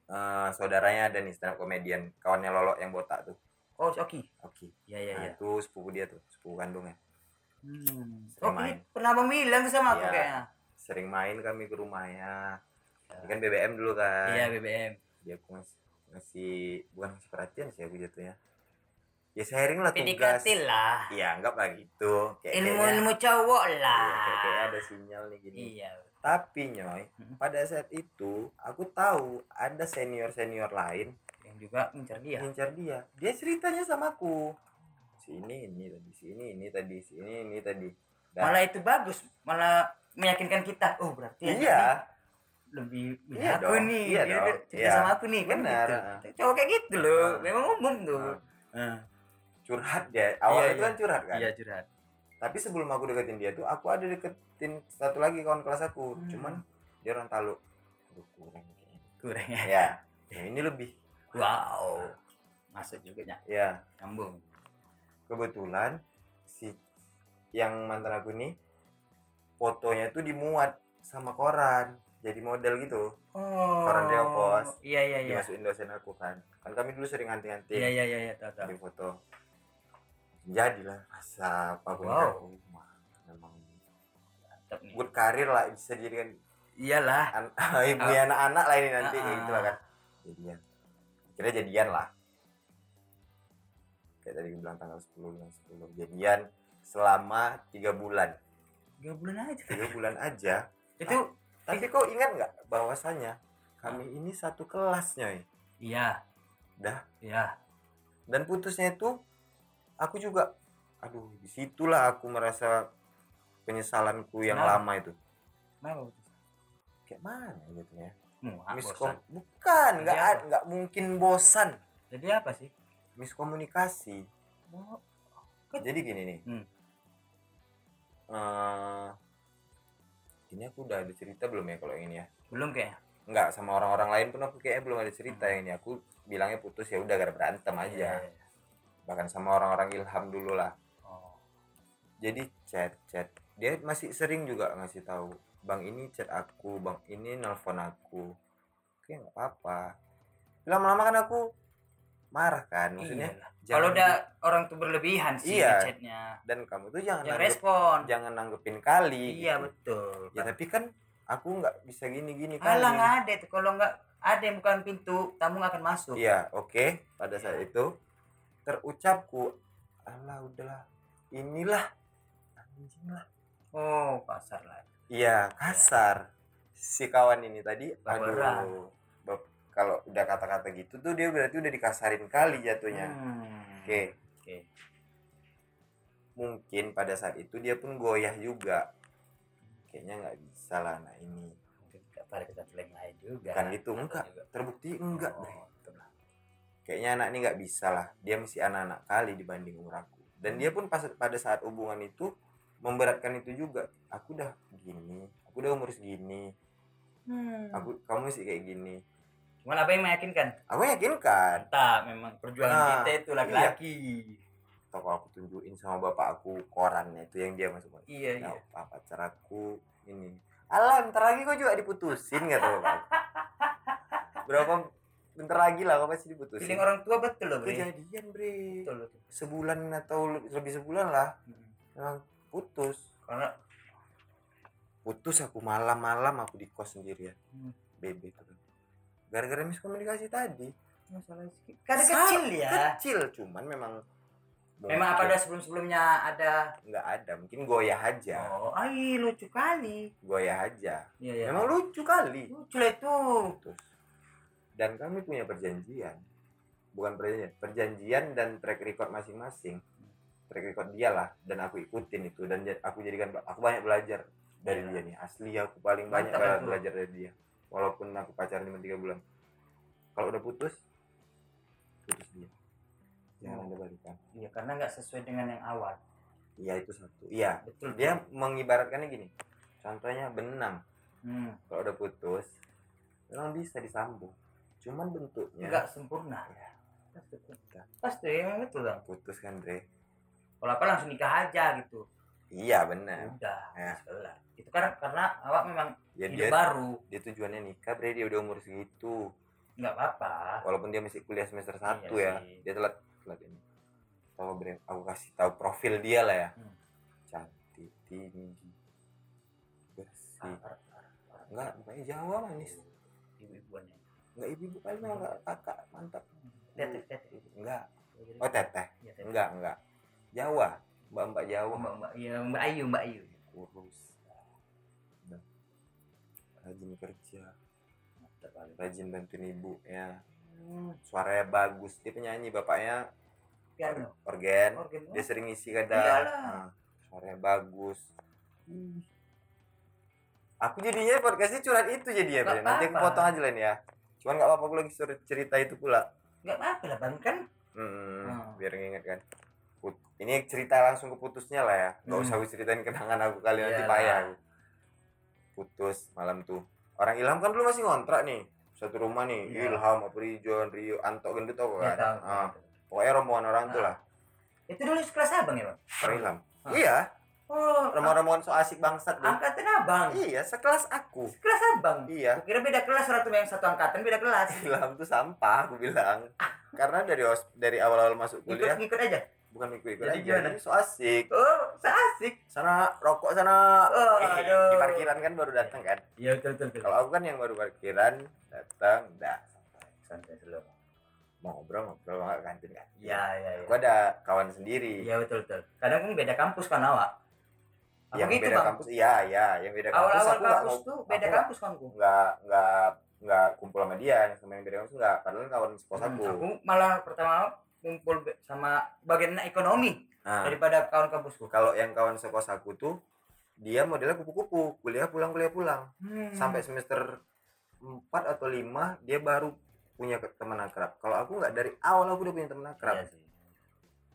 Eh, saudaranya ada nih stand up comedian, kawannya Lolo yang botak tuh. Oh, si Oki. Oke. Iya, iya, Nah, iya. itu sepupu dia tuh, sepupu kandungnya. Hmm. Sering Oh, main. pernah Bang bilang tuh sama aku Iya. kayaknya. Sering main kami ke rumahnya. Ini kan BBM dulu kan. Iya, BBM. Dia aku ngasih, ngasih bukan ngasih perhatian sih aku jatuhnya. Ya sharing lah tugas. PDKT lah. Iya, anggap lah gitu. Kayak Ilmu-ilmu cowok Iya, lah. kayak, kayak ada sinyal nih gini. Iya. Tapi nyoy, pada saat itu aku tahu ada senior senior lain juga ngincar dia. ngincar dia. Dia ceritanya sama aku. Sini ini tadi, sini ini tadi, sini ini tadi. Dan- Malah itu bagus, malah meyakinkan kita. Oh, berarti iya, lebih Iya aku dong, nih. iya dia dong, cerita iya. sama aku nih kan Benar, gitu. ah. Cowok kayak gitu loh. Ah. Memang umum tuh. Nah, Ah. curhat dia. Awalnya Iya, itu iya. kan curhat kan. Iya, curhat. Tapi sebelum aku deketin dia tuh, aku ada deketin satu lagi kawan kelas aku. Hmm. Cuman dia orang Talu. Kurang. Kurang ya. Ya, ini lebih. Wow. Masuk juga ya. Ya, Nyambung. kebetulan si yang mantan aku nih fotonya tuh dimuat sama koran jadi model gitu Oh. Koran Dewa Pos. Iya, iya, iya. dimasukin dosen aku kan kan kami dulu sering anting-anting Iya, iya, iya, iya, tahu, tahu. di foto jadilah rasa apa pun Wow. aku memang good karir lah bisa dijadikan Iyalah. an- ibu anak-anak lah ini nanti Ah, kayak gitu lah kan jadian akhirnya jadian lah. Kayak tadi bilang tanggal 10 bulan 10 jadian selama tiga bulan. Tiga bulan aja. tiga bulan aja. Itu tapi kau ingat nggak bahwasanya kami ini satu kelasnya iya, dah. Iya. dan putusnya itu aku juga aduh di situlah aku merasa penyesalanku yang Kenapa? lama itu. Kenapa putus? kayak mana gitu ya miskom bukan nggak nggak mungkin bosan. Jadi apa sih? miskomunikasi. Oh, jadi gini nih. Hmm. Eh, ini aku udah ada cerita belum ya kalau yang ini ya? Belum kayaknya. nggak sama orang-orang lain pun aku kayaknya belum ada cerita yang ini. Aku bilangnya putus ya udah gara berantem aja. Iya. bahkan sama orang-orang ilham dulu lah. Oh. jadi chat chat. Dia masih sering juga ngasih tahu bang ini chat aku bang ini nelpon aku oke nggak apa-apa lama-lama kan aku marah kan maksudnya jangan Kalau udah orang tuh berlebihan sih Iya. chatnya. dan kamu tuh jangan Yang nanggep- respon. jangan nanggepin kali Iya gitu. betul. ya tapi kan aku nggak bisa gini-gini Alah kali nggak ada tuh kalau nggak ada yang bukan pintu tamu nggak akan masuk. iya oke pada saat itu terucapku alah udahlah inilah anjing lah Oh pasar lah. Iya, kasar. Si kawan ini tadi, aduh. Kalau udah kata-kata gitu tuh dia berarti udah dikasarin kali jatuhnya. Hmm. Oke, Oke. mungkin pada saat itu dia pun goyah juga. Kayaknya nggak bisa lah anak ini. Pada kita yang lain juga. Bukan gitu, enggak. Terbukti enggak, Oh. Kayaknya anak ini nggak bisa lah. Dia masih anak-anak kali dibanding umur aku. Dan dia pun pas pada saat hubungan itu memberatkan itu juga. Aku udah gini, aku udah umur segini, Hmm. aku kamu masih kayak gini. Cuman apa yang meyakinkan? Aku yakin kan Tak, memang perjuangan Nah, kita itu laki-laki. toko aku tunjukin sama bapak aku korannya itu yang dia masuk Iya, ya iya. apa pacar aku ini alah bentar lagi kok juga diputusin kata bapak berapa bentar lagi lah kok pasti diputusin Feeling orang tua betul loh, Bre. kejadian bre Betul, betul. sebulan atau le- lebih sebulan lah Hmm. memang putus Karena putus aku malam-malam aku di kos sendirian Hmm. bebe itu kan gara-gara miskomunikasi tadi masalah sedikit. Karena kecil ya. kecil cuman memang Memang apa ada sebelum-sebelumnya ada nggak ada mungkin goyah aja Oh, ai lucu kali. goyah aja Iya, iya. memang lucu kali lucu lah itu. putus dan kami punya perjanjian bukan perjanjian perjanjian dan track record masing-masing track record dia lah dan aku ikutin itu dan aku jadikan aku banyak belajar dari Iya. dia nih asli aku paling banyak Mantap itu. belajar dari dia walaupun aku pacaran cuma tiga bulan kalau udah putus putus dia jangan Oh. ada balikan Iya, karena nggak sesuai dengan yang awal. iya itu satu iya Betul. dia mengibaratkannya gini contohnya benang hmm. kalau udah putus memang bisa disambung cuman bentuknya nggak sempurna. Ya. Pasti, pasti emang betul bang. putus kan Dre Kalau apa langsung nikah aja gitu. iya benar. Udah, Ya. Itu kan karena awak memang ya dia baru, dia tujuannya nikah bre. Dia udah umur segitu. Nggak apa-apa. walaupun dia masih kuliah semester satu Iya ya. sih. dia telat telat ini. Tahu bre. Aku kasih tahu profil dia lah ya. Hmm. cantik tinggi bersih. Enggak mukanya Jawa manis. Ibu-ibuannya. enggak ibu-ibu kali enggak kakak mantap. Teteh, teteh. enggak oh teteh. Iya, teteh. enggak enggak Jawa. Mbak mbak Jawa. Mbak, Mbak, iya, Mbak Ayu, Mbak Ayu. kurus Udah. rajin kerja. Rajin bantuin ibu ya. Hmm, suaranya bagus. Dia penyanyi bapaknya. Piano. organ. Organ. dia sering ngisi kadang. Nah, suaranya bagus. Ih. aku jadinya podcastnya curhat itu jadi ya nanti aku potong aja lah ini ya. Cuman nggak apa-apa aku lagi cerita itu pula. Nggak apa-apa lah bang. Kan. Hmm, Hmm. biar nginget kan ini cerita langsung ke putusnya lah ya nggak Hmm. usah ceritain kenangan aku kali nanti Iyalah. payah aku. putus malam tuh orang Ilham kan dulu masih ngontrak nih satu rumah nih Iya. Ilham Aprijon Rio Anto gendut tau Ya, kan. Ah, pokoknya rombongan orang tuh Ah. lah Itu dulu sekelas abang ya bang? orang Ilham Ah. iya Oh, rombongan-rombongan so asik bangsat deh. angkatan abang. iya sekelas aku Sekelas abang. iya Aku kira beda kelas orang tuh yang satu angkatan beda kelas. Ilham tuh sampah aku bilang karena dari dari awal-awal masuk kuliah Ikut ikut aja. Bukan ikut-ikut Jadi aja gimana? jadi so asik Oh, seasik. sana rokok sana Oh, Eh, aduh. di parkiran kan baru datang kan Iya betul betul. betul. kalau aku kan yang baru parkiran datang dah santai dulu. mau ngobrol ngobrol nggak kantin kan Iya iya iya. aku ada kawan sendiri Iya betul betul. Kadang kan beda kampus kan awak. Apa yang gitu beda bang? kampus iya iya yang beda kampus Awal-awal kampus tuh beda aku kampus kan aku. nggak nggak nggak kumpul sama dia yang sama yang beda kampus nggak padahal kawan sekos Hmm, aku aku malah pertama kumpul be- sama bagian ekonomi Nah, daripada kawan kampusku. kalau yang kawan sekos aku tuh dia modelnya kupu-kupu kuliah pulang kuliah pulang Hmm. sampai semester 4 atau 5 dia baru punya teman akrab kalau aku nggak dari awal aku udah punya teman akrab Iya sih.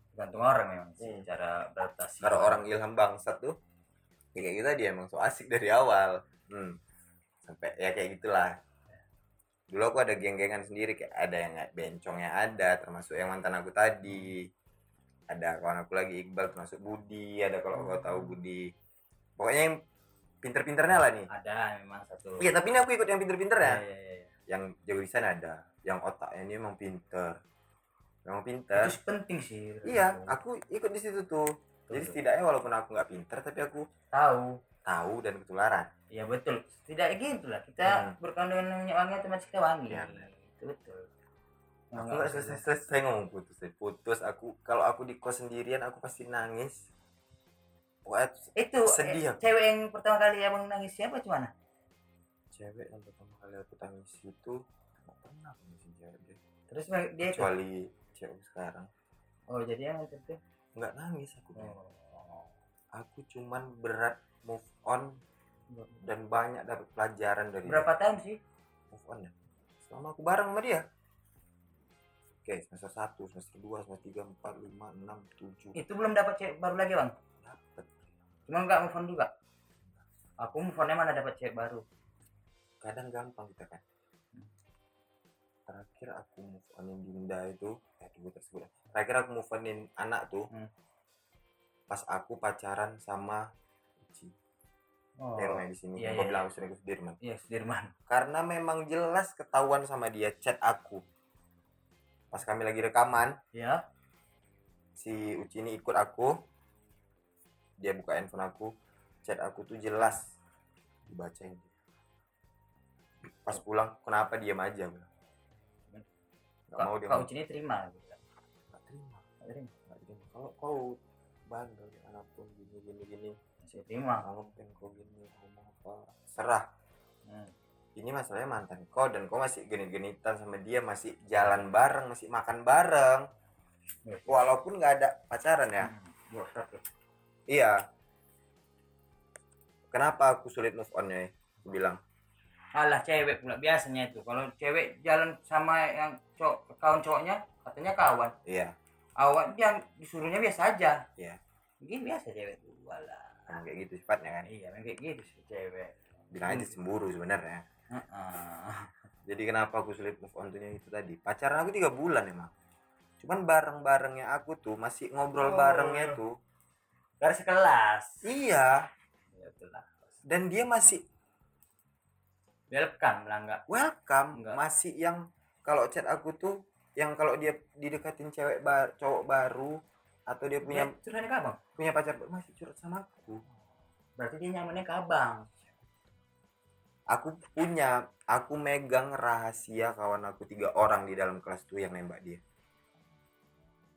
Tergantung orang memang sih Hmm. cara beradaptasi. kalau orang ilham bangsat tuh ya kayak kita dia emang so asik dari awal hmm. sampai ya kayak gitulah dulu aku ada geng-gengan sendiri kayak ada yang bencongnya ada termasuk yang mantan aku tadi. Ada kawan aku lagi Iqbal termasuk Budi ada kalau kau tahu Budi. Pokoknya yang pinter-pinternya lah nih. Ada memang satu. Iya tapi ini aku ikut yang pinter-pinternya Iya, iya, iya. yang jago di sana ada yang otaknya ini emang pinter. Emang pinter. Itu penting sih. Iya aku ikut di situ tuh. Jadi setidaknya walaupun aku nggak pinter tapi aku tahu tahu dan ketularan Iya betul. Tidak gitu lah. Kita Hmm. berkawan dengan minyak wangi otomatis kita wangi. Iya. Itu betul. aku nggak selesai selesai ngomong putus deh. putus aku kalau aku di kos sendirian aku pasti nangis Pokoknya Itu Sedih eh, aku. cewek yang pertama kali abang nangis siapa cuman? cewek yang pertama kali aku tangis itu nggak pernah aku nangisin cewek deh Terus dia itu. kecuali cewek sekarang Oh jadi yang itu nggak nangis aku Oh. aku cuman berat move on dan banyak dapat pelajaran dari Berapa tahun sih? move on ya selama aku bareng sama dia oke semester satu semester dua semester tiga empat lima enam tujuh Itu belum dapat cewek baru lagi bang. dapat Cuma nggak move on juga. Aku move onnya mana dapat cewek baru. kadang gampang kita kan terakhir aku move onin Dinda itu eh tunggu tersebut ya. terakhir aku move onin anak tuh Hmm. pas aku pacaran sama Uci Oh. yang main di sini Iya, iya, bilang iya. aku sering ke Sudirman Iya Sudirman. karena memang jelas ketahuan sama dia chat aku pas kami lagi rekaman Ya. si Uci ini ikut aku dia buka handphone aku chat aku tuh jelas dibacain pas pulang kenapa diam aja nggak mau Kau, dia kau ngomong. sini terima. nggak terima Nggak terima. nggak terima kalau kau bandel di mana pun gini gini gini Masih terima. ngomongin kau gini ngomong apa serah Hmm. ini masalahnya mantan kau dan kau masih genit-genitan sama dia masih jalan bareng masih makan bareng Iya. walaupun nggak ada pacaran ya Hmm. Iya kenapa aku sulit move on ya aku bilang Alah cewek pula biasanya itu. Kalau cewek jalan sama yang cowok kawan cowoknya katanya kawan. iya Awak yang disuruhnya biasa aja. Iya. Mungkin biasa cewek tuh. Walah. Kan kayak gitu sifatnya kan Iya, kayak gitu sih cewek. bilang aja cemburu sebenarnya jadi kenapa aku sulit move on tuh itu tadi pacaran aku tiga bulan emang cuman bareng-barengnya aku tuh masih ngobrol Oh. barengnya tuh Garis sekelas. iya Iya dan dia masih Welcome lah enggak. welcome Enggak. masih yang kalau chat aku tuh yang kalau dia didekatin cewek ba cowok baru atau dia punya curhatnya ke abang. punya pacar masih curhat sama aku Berarti dia nyamannya ke abang. aku punya aku megang rahasia kawan aku tiga orang di dalam kelas tuh yang nembak dia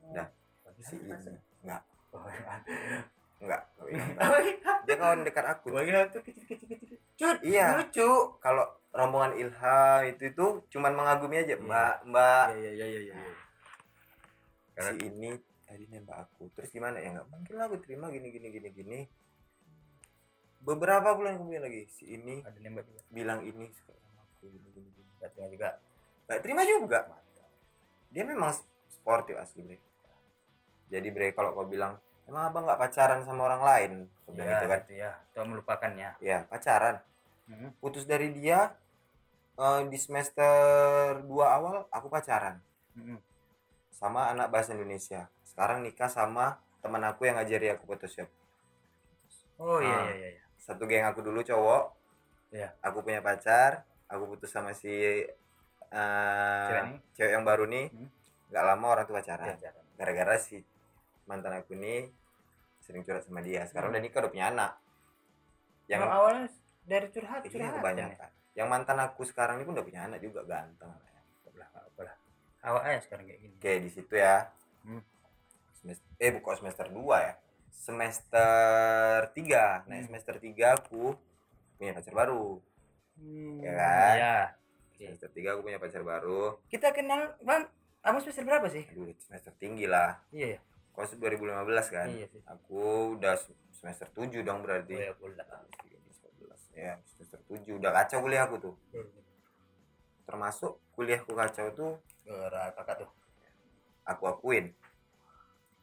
Dah. si ini enggak enggak dia kawan dekat aku kecil. Cut, Iya. lucu. kalau rombongan Ilham itu itu cuman mengagumi aja Iya. mbak mbak Iya iya iya iya. iya. si ini tadi nembak aku terus gimana ya nggak mungkin lah aku terima gini gini gini gini beberapa bulan kemudian lagi si ini Ada nembak juga. bilang ini suka sama aku gini gini gini Berarti juga. nggak terima juga dia memang sportif asli bre jadi bre kalau kau bilang emang abang nggak pacaran sama orang lain Kau bilang gitu kan ya. Itu melupakannya. ya pacaran Hmm. putus dari dia eh, di semester 2 awal aku pacaran Hmm. Sama anak bahasa Indonesia sekarang nikah sama teman aku yang ngajari aku Photoshop Oh iya Ah. iya iya. satu geng aku dulu cowok Iya. aku punya pacar aku putus sama si eh, Cewek nih? cewek yang baru nih Hmm. nggak lama orang tuh pacaran Iya, iya. gara-gara si mantan aku nih sering curhat sama dia sekarang Hmm. udah nikah udah punya anak yang Yang awalnya dari curhat curhat. kebanyakan yang mantan aku sekarang ini pun udah punya anak juga ganteng. Awak aja sekarang kayak gini. oke di situ ya Hmm. semester eh bukan semester 2 ya semester 3 nah Hmm. semester 3 aku punya pacar baru Hmm. Ya kan? Iya. Oke. semester 3 aku punya pacar baru Kita kenal, Bang. Kamu semester berapa sih? Aduh, semester tinggi lah Iya ya. kau 2015 kan Iya sih. aku udah se- semester 7 dong berarti Oh, ya, pula. ya semester 7 udah kacau kuliah aku tuh termasuk kuliahku kacau tuh Gara kakak tuh. aku akuin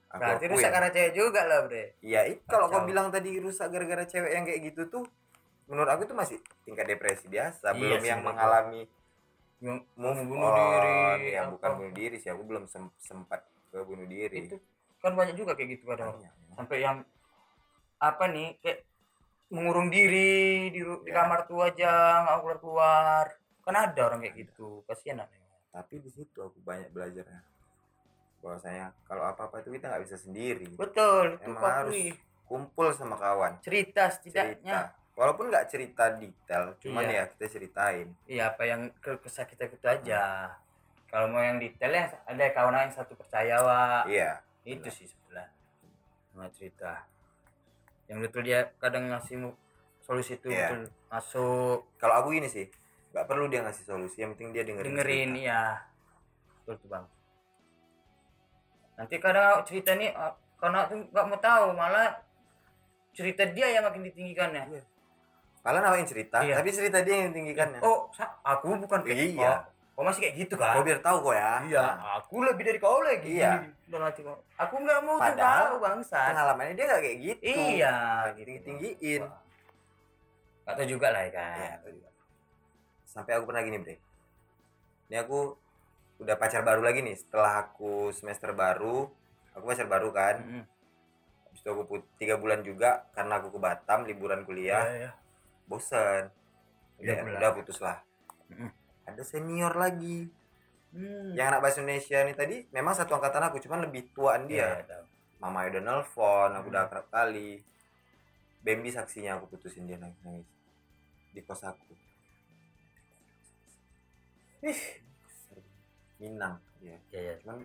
aku Berarti akuin. rusak karena cewek juga lah, Bre. Iya, kalau kau bilang tadi rusak gara-gara cewek yang kayak gitu tuh, menurut aku tuh masih tingkat depresi biasa, Iya belum sih, yang mengalami yang move bunuh on. diri ya bukan bunuh diri sih aku belum sem- sempat ke bunuh diri itu kan banyak juga kayak gitu kadang Banyak, ya. sampai yang apa nih kayak mengurung diri di, ru- di Ya. kamar tuh aja nggak keluar keluar kan ada orang kayak gitu kasihan ada tapi di situ aku banyak belajarnya. Bahwasanya kalau apa apa itu kita nggak bisa sendiri. Betul itu Emang harus kumpul sama kawan. Cerita cerita. Setidaknya walaupun nggak cerita detail cuman Iya. ya kita ceritain. Iya apa yang ke kesah kita itu aja. Kalau mau yang detail ya ada kawan yang satu percaya wa iya itu sih sebelah. Sama cerita. Yang betul dia kadang ngasih solusi itu Iya. betul masuk. Kalau aku ini sih nggak perlu dia ngasih solusi yang penting dia dengerin dengerin cerita. ya betul tuh bang. Nanti kadang cerita nih ah, karena tuh nggak mau tahu malah cerita dia yang makin ditinggikan ya. Iya. malah namanya cerita? Iya. tapi cerita dia yang tinggikannya oh sa- aku bukan kayak Iya. oh, oh, masih kayak gitu kan kau biar tahu kok ya. Iya Nah, aku lebih dari kau lagi. Iya. dalam hati kau. Aku nggak mau Padahal tahu bangsa pengalamannya dia nggak kayak gitu. Iya tinggi tinggiin Gak tau juga lah ya kan Iya, juga. Sampai aku pernah gini bre ini aku udah pacar baru lagi nih setelah aku semester baru aku pacar baru kan Mm-mm. habis itu aku put- tiga bulan juga karena aku ke Batam liburan kuliah Iya, iya. bosen udah, bulan. udah putus lah Mm-mm. ada senior lagi Hmm. yang anak bahasa Indonesia ini tadi memang satu angkatan aku cuman lebih tuaan dia Iya, tahu. mama udah nelfon aku udah Hmm. akrab kali Bambi saksinya aku putusin dia nangis nangis di kos aku ih Minang ya Iya, iya. cuman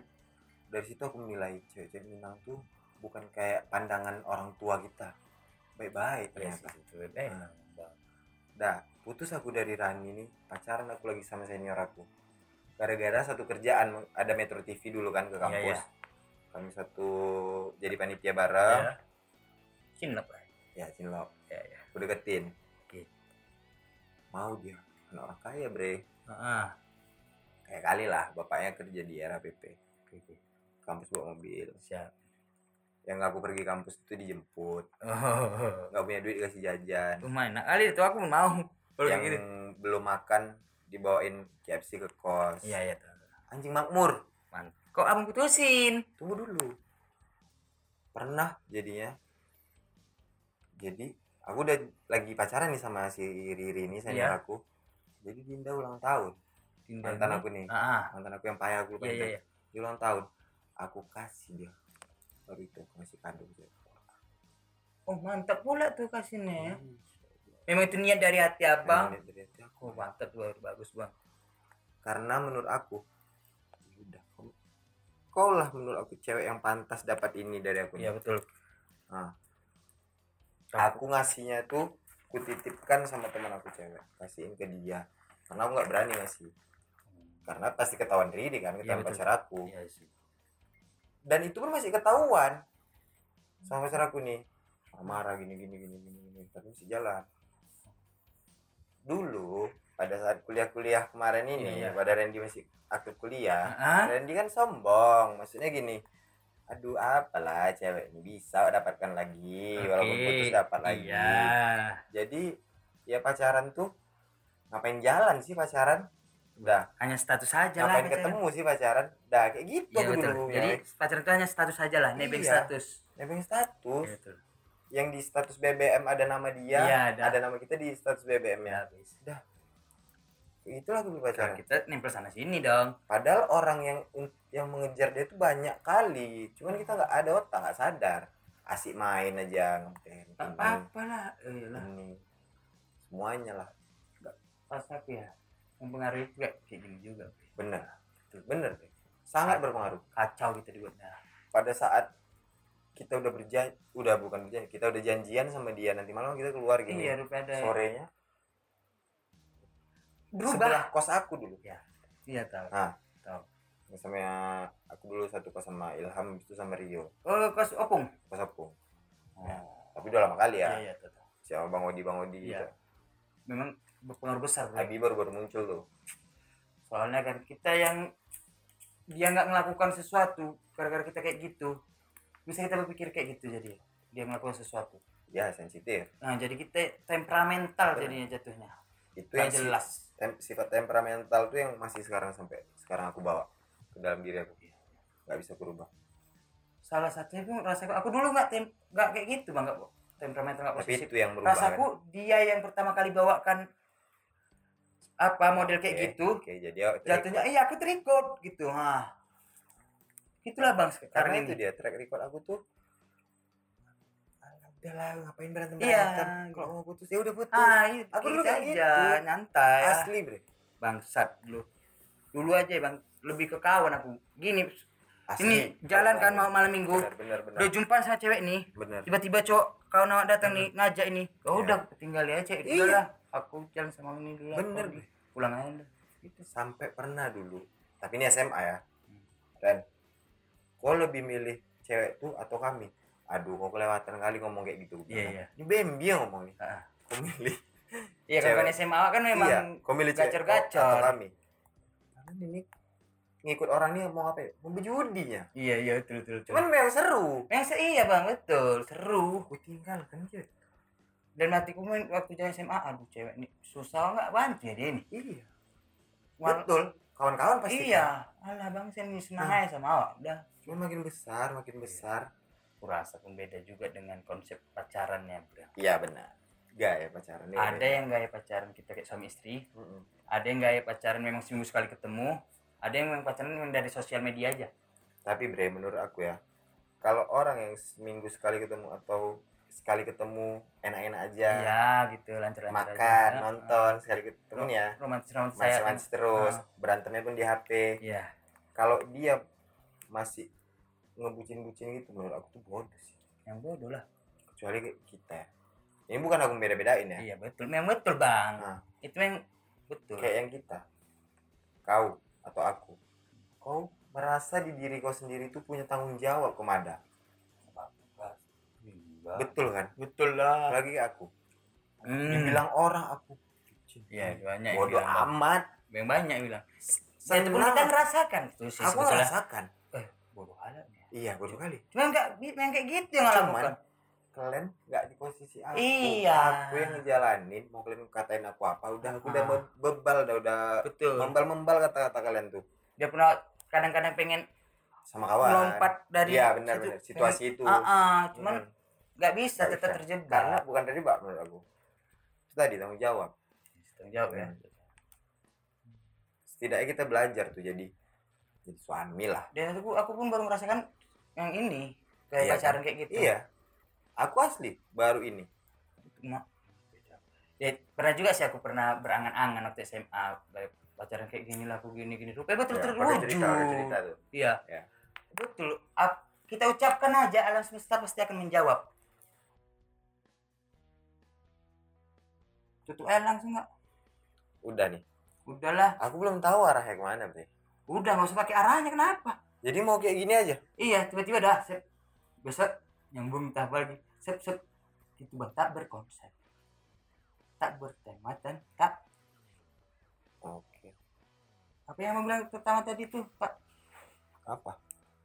dari situ aku menilai cewek-cewek Minang tuh bukan kayak pandangan orang tua kita baik-baik Iya ternyata sih, itu. Eh, Nah. Bang. dah putus aku dari Rani nih pacaran aku lagi sama senior aku gara-gara satu kerjaan ada Metro TV dulu kan ke Iya, kampus iya. kami satu jadi panitia bareng Iya. Cinlok lah. ya Cinlok Iya, iya. aku deketin Oke. mau dia anak orang kaya bre Heeh. Kayak kali lah bapaknya kerja di RAPP Oke, oke. kampus bawa mobil Siap. yang aku pergi kampus itu dijemput Oh. nggak punya duit dikasih jajan Lumayan. Nah, kali itu aku mau. Yang gitu. belum makan dibawain KFC ke kos Iya, iya. anjing makmur Mantap. Kok abang putusin? tunggu dulu pernah jadinya jadi aku udah lagi pacaran nih sama si Riri ini senior Iya. aku jadi Dinda ulang tahun Tindak mantan aku nih Ah, ah. mantan aku yang payah aku lupa iya, namanya. iya. dia ulang tahun aku kasih dia baru itu aku kasih kado. Oh, mantap pula tuh kasihnya ya. Hmm. Memang itu niat dari hati abang. Emang dari hati aku Oh, mantap tuh bagus, Bang. karena menurut aku udah kau, kau lah menurut aku cewek yang pantas dapat ini dari aku Iya, betul. Nah, aku ngasihnya tuh kutitipkan sama teman aku cewek kasihin ke dia karena aku nggak berani ngasih karena pasti ketahuan Riri kan ketahuan betul. pacar aku sih. dan itu pun masih ketahuan sama pacar aku nih marah gini gini gini gini gini tapi masih jalan dulu pada saat kuliah-kuliah kemarin ini Iya, iya. pada Randy masih aktif kuliah Ah, Randy kan sombong maksudnya gini aduh apalah cewek ini bisa dapatkan lagi walaupun oke. putus dapat lagi Iya. jadi ya pacaran tuh ngapain jalan sih pacaran udah Hanya status saja lah. ngapain pacaran. ketemu sih pacaran dah kayak gitu aku betul. dulu Jadi ya. pacaran itu hanya status saja lah, nebeng Iya. status. nebeng status betul. yang di status BBM ada nama dia Iya, ada. ada nama kita di status BBM Ya, ya habis. itulah aku Sekarang pacaran kita nempel sana sini dong. padahal orang yang yang mengejar dia tuh banyak kali cuman kita nggak ada otak nggak sadar asik main aja ngepen Gak ini, apa-apa lah. Iyalah. ini semuanya lah Pas aku ya. Mempengaruhi juga kayak gini juga. bener bener Bre. sangat berpengaruh Kacau kita dibuatnya. pada saat kita udah berjanji udah bukan berjanji kita udah janjian sama dia nanti malam kita keluar gini Iya, daripada sorenya berubah. sebelah kos aku dulu Iya, tahu. Nah. Tahu. sama aku dulu satu kos sama Ilham itu sama Rio Oh, kos opung. kos aku Oh. tapi udah lama kali Iya, ya iya, tahu. tahu. siapa Bang Odi Bang Odi Iya. gitu Memang berpengaruh besar. Bro. Abi baru baru muncul tuh. Soalnya kan kita yang dia nggak melakukan sesuatu gara-gara kita kayak gitu. Bisa kita berpikir kayak gitu jadi dia melakukan sesuatu. Ya sensitif. Nah jadi kita temperamental jadinya jatuhnya. Itu yang jelas. tem- sifat temperamental tuh yang masih sekarang sampai sekarang aku bawa ke dalam diri aku. Nggak bisa berubah. Salah satunya pun rasaku aku dulu nggak tem nggak kayak gitu bang. Nggak temperamental nggak tapi posesif itu yang berubah rasaku dia yang pertama kali bawakan apa model kayak Oke, gitu oke jadi ya, jatuhnya iya aku terikut gitu ha itulah bang karena sekarang itu ini dia track record aku tuh "Alah, udah lah ngapain berantem Iya, berantem kalau mau putus ya udah putus. Ah itu Aku aku dulu kayak aja gitu. nyantai. Asli bre. Bangsat dulu dulu aja bang lebih ke kawan aku. Gini asli. ini jalan kan mau malam minggu. benar benar benar. Udah jumpa sama cewek nih. Tiba-tiba cowok kau nak datang nih ngajak ini. Oh Iya. udah tinggal aja Iya. udah lah aku jalan sama ini dulu Bener, aku Bre. pulang aja itu sampai pernah dulu. Tapi ini SMA ya. Ren kau lebih milih cewek tuh atau kami. Aduh kau kelewatan kali ngomong kayak gitu. Iya, iya. ini Bambi yang ngomong nih Ah. kau milih iya kan SMA kan memang iya kau milih cewek kau gacor-gacor. atau kami. Karena ini ngikut orang nih mau apa ya? mau berjudinya. Iya iya betul betul, cuman memang seru. Yang se iya bang betul. Seru. Aku tinggal kan cewek dan hatiku main waktu jalan SMA aduh cewek ini susah nggak bantu ya dia ini iya. Wal- betul kawan-kawan pasti kan? iya alah bang saya ini senang Hmm. aja sama awak udah cuma makin besar makin besar. Aku rasa pun beda juga dengan konsep pacarannya bro. Iya benar. Gaya pacaran Iya, ada yang gaya pacaran kita kayak suami istri. Mm-mm. ada yang gaya pacaran memang seminggu sekali ketemu. Ada yang memang pacaran memang dari sosial media aja. Tapi bre menurut aku ya kalau orang yang seminggu sekali ketemu atau sekali ketemu enak-enak aja. Iya gitu lancar-lancar makan aja. nonton sekali ketemu ya. romantis romantis saya kan. terus Ah. berantemnya pun di HP iya. Kalau dia masih ngebucin-bucin gitu menurut aku tuh bodoh sih. Yang bodoh lah. Kecuali kita. Ya ini bukan aku beda-bedain ya. Iya betul. Memang betul bang. Nah. itu yang betul. Kayak yang kita. Kau atau aku. Kau merasa di diri kau sendiri itu punya tanggung jawab kemada betul kan? Betul lah. Lagi aku. Hmm. dibilang orang aku. Iya banyak yang bodoh amat. Yang banyak yang bilang itu pun kita ngerasakan. Aku merasakan eh bodoh alat ya. Iya bodoh kali. Cuma enggak yang kayak gitu yang lakukan kalian nggak di posisi aku. Iya. aku yang ngejalanin mau kalian katain aku apa udah aku udah Ah. be- bebal dah udah betul. membal membal kata-kata kalian tuh. Dia pernah kadang-kadang pengen sama kawan. melompat dari iya benar situ, benar. Situasi itu. ah ah, cuman Hmm. Nggak bisa tetap bisa. terjebak. Karena bukan terjebak menurut aku. Itu tadi tanggung jawab. Tanggung jawab ya. Setidaknya kita belajar tuh jadi jadi suami lah. Dan aku aku pun baru merasakan yang ini kayak Iya, pacaran kayak gitu. Iya. Aku asli baru ini. Cuma, ya, pernah juga sih aku pernah berangan-angan waktu SMA kayak pacaran kayak gini lah aku gini gini. Rupanya betul Ya, betul cerita, pada terwujud cerita tuh. Iya. Ya. betul. Kita ucapkan aja alam semesta pasti akan menjawab tutup aja langsung nggak udah nih. Udahlah. Aku belum tahu arahnya ke mana sih udah nggak usah pakai arahnya kenapa? Jadi mau kayak gini aja? Iya tiba-tiba dah sep besok nyambung tahap lagi. Sep sep itu tak berkonsep. Tak bertema dan tak oke. Apa yang mau bilang pertama tadi tuh pak? Apa?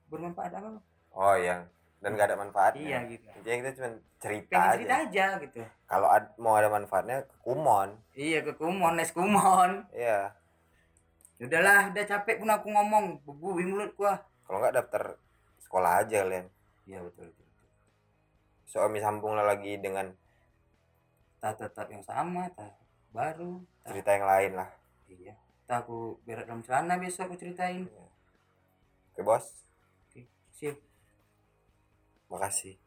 Bermanfaat apa oh yang dan gak ada manfaatnya. Iya gitu. Intinya kita cuma cerita pengen aja. cerita aja gitu. Kalau ad- mau ada manfaatnya ke kumon. Iya ke kumon nes kumon. Iya. Udahlah udah capek pun aku ngomong. Bebuih mulut gua. Kalau nggak daftar sekolah aja kalian. Iya betul betul, betul. suami sambung lah lagi dengan tak tetap yang sama tak baru tak, cerita yang lain lah. Iya. Tak aku berak dalam celana besok aku ceritain. Oke bos. Oke sip makasih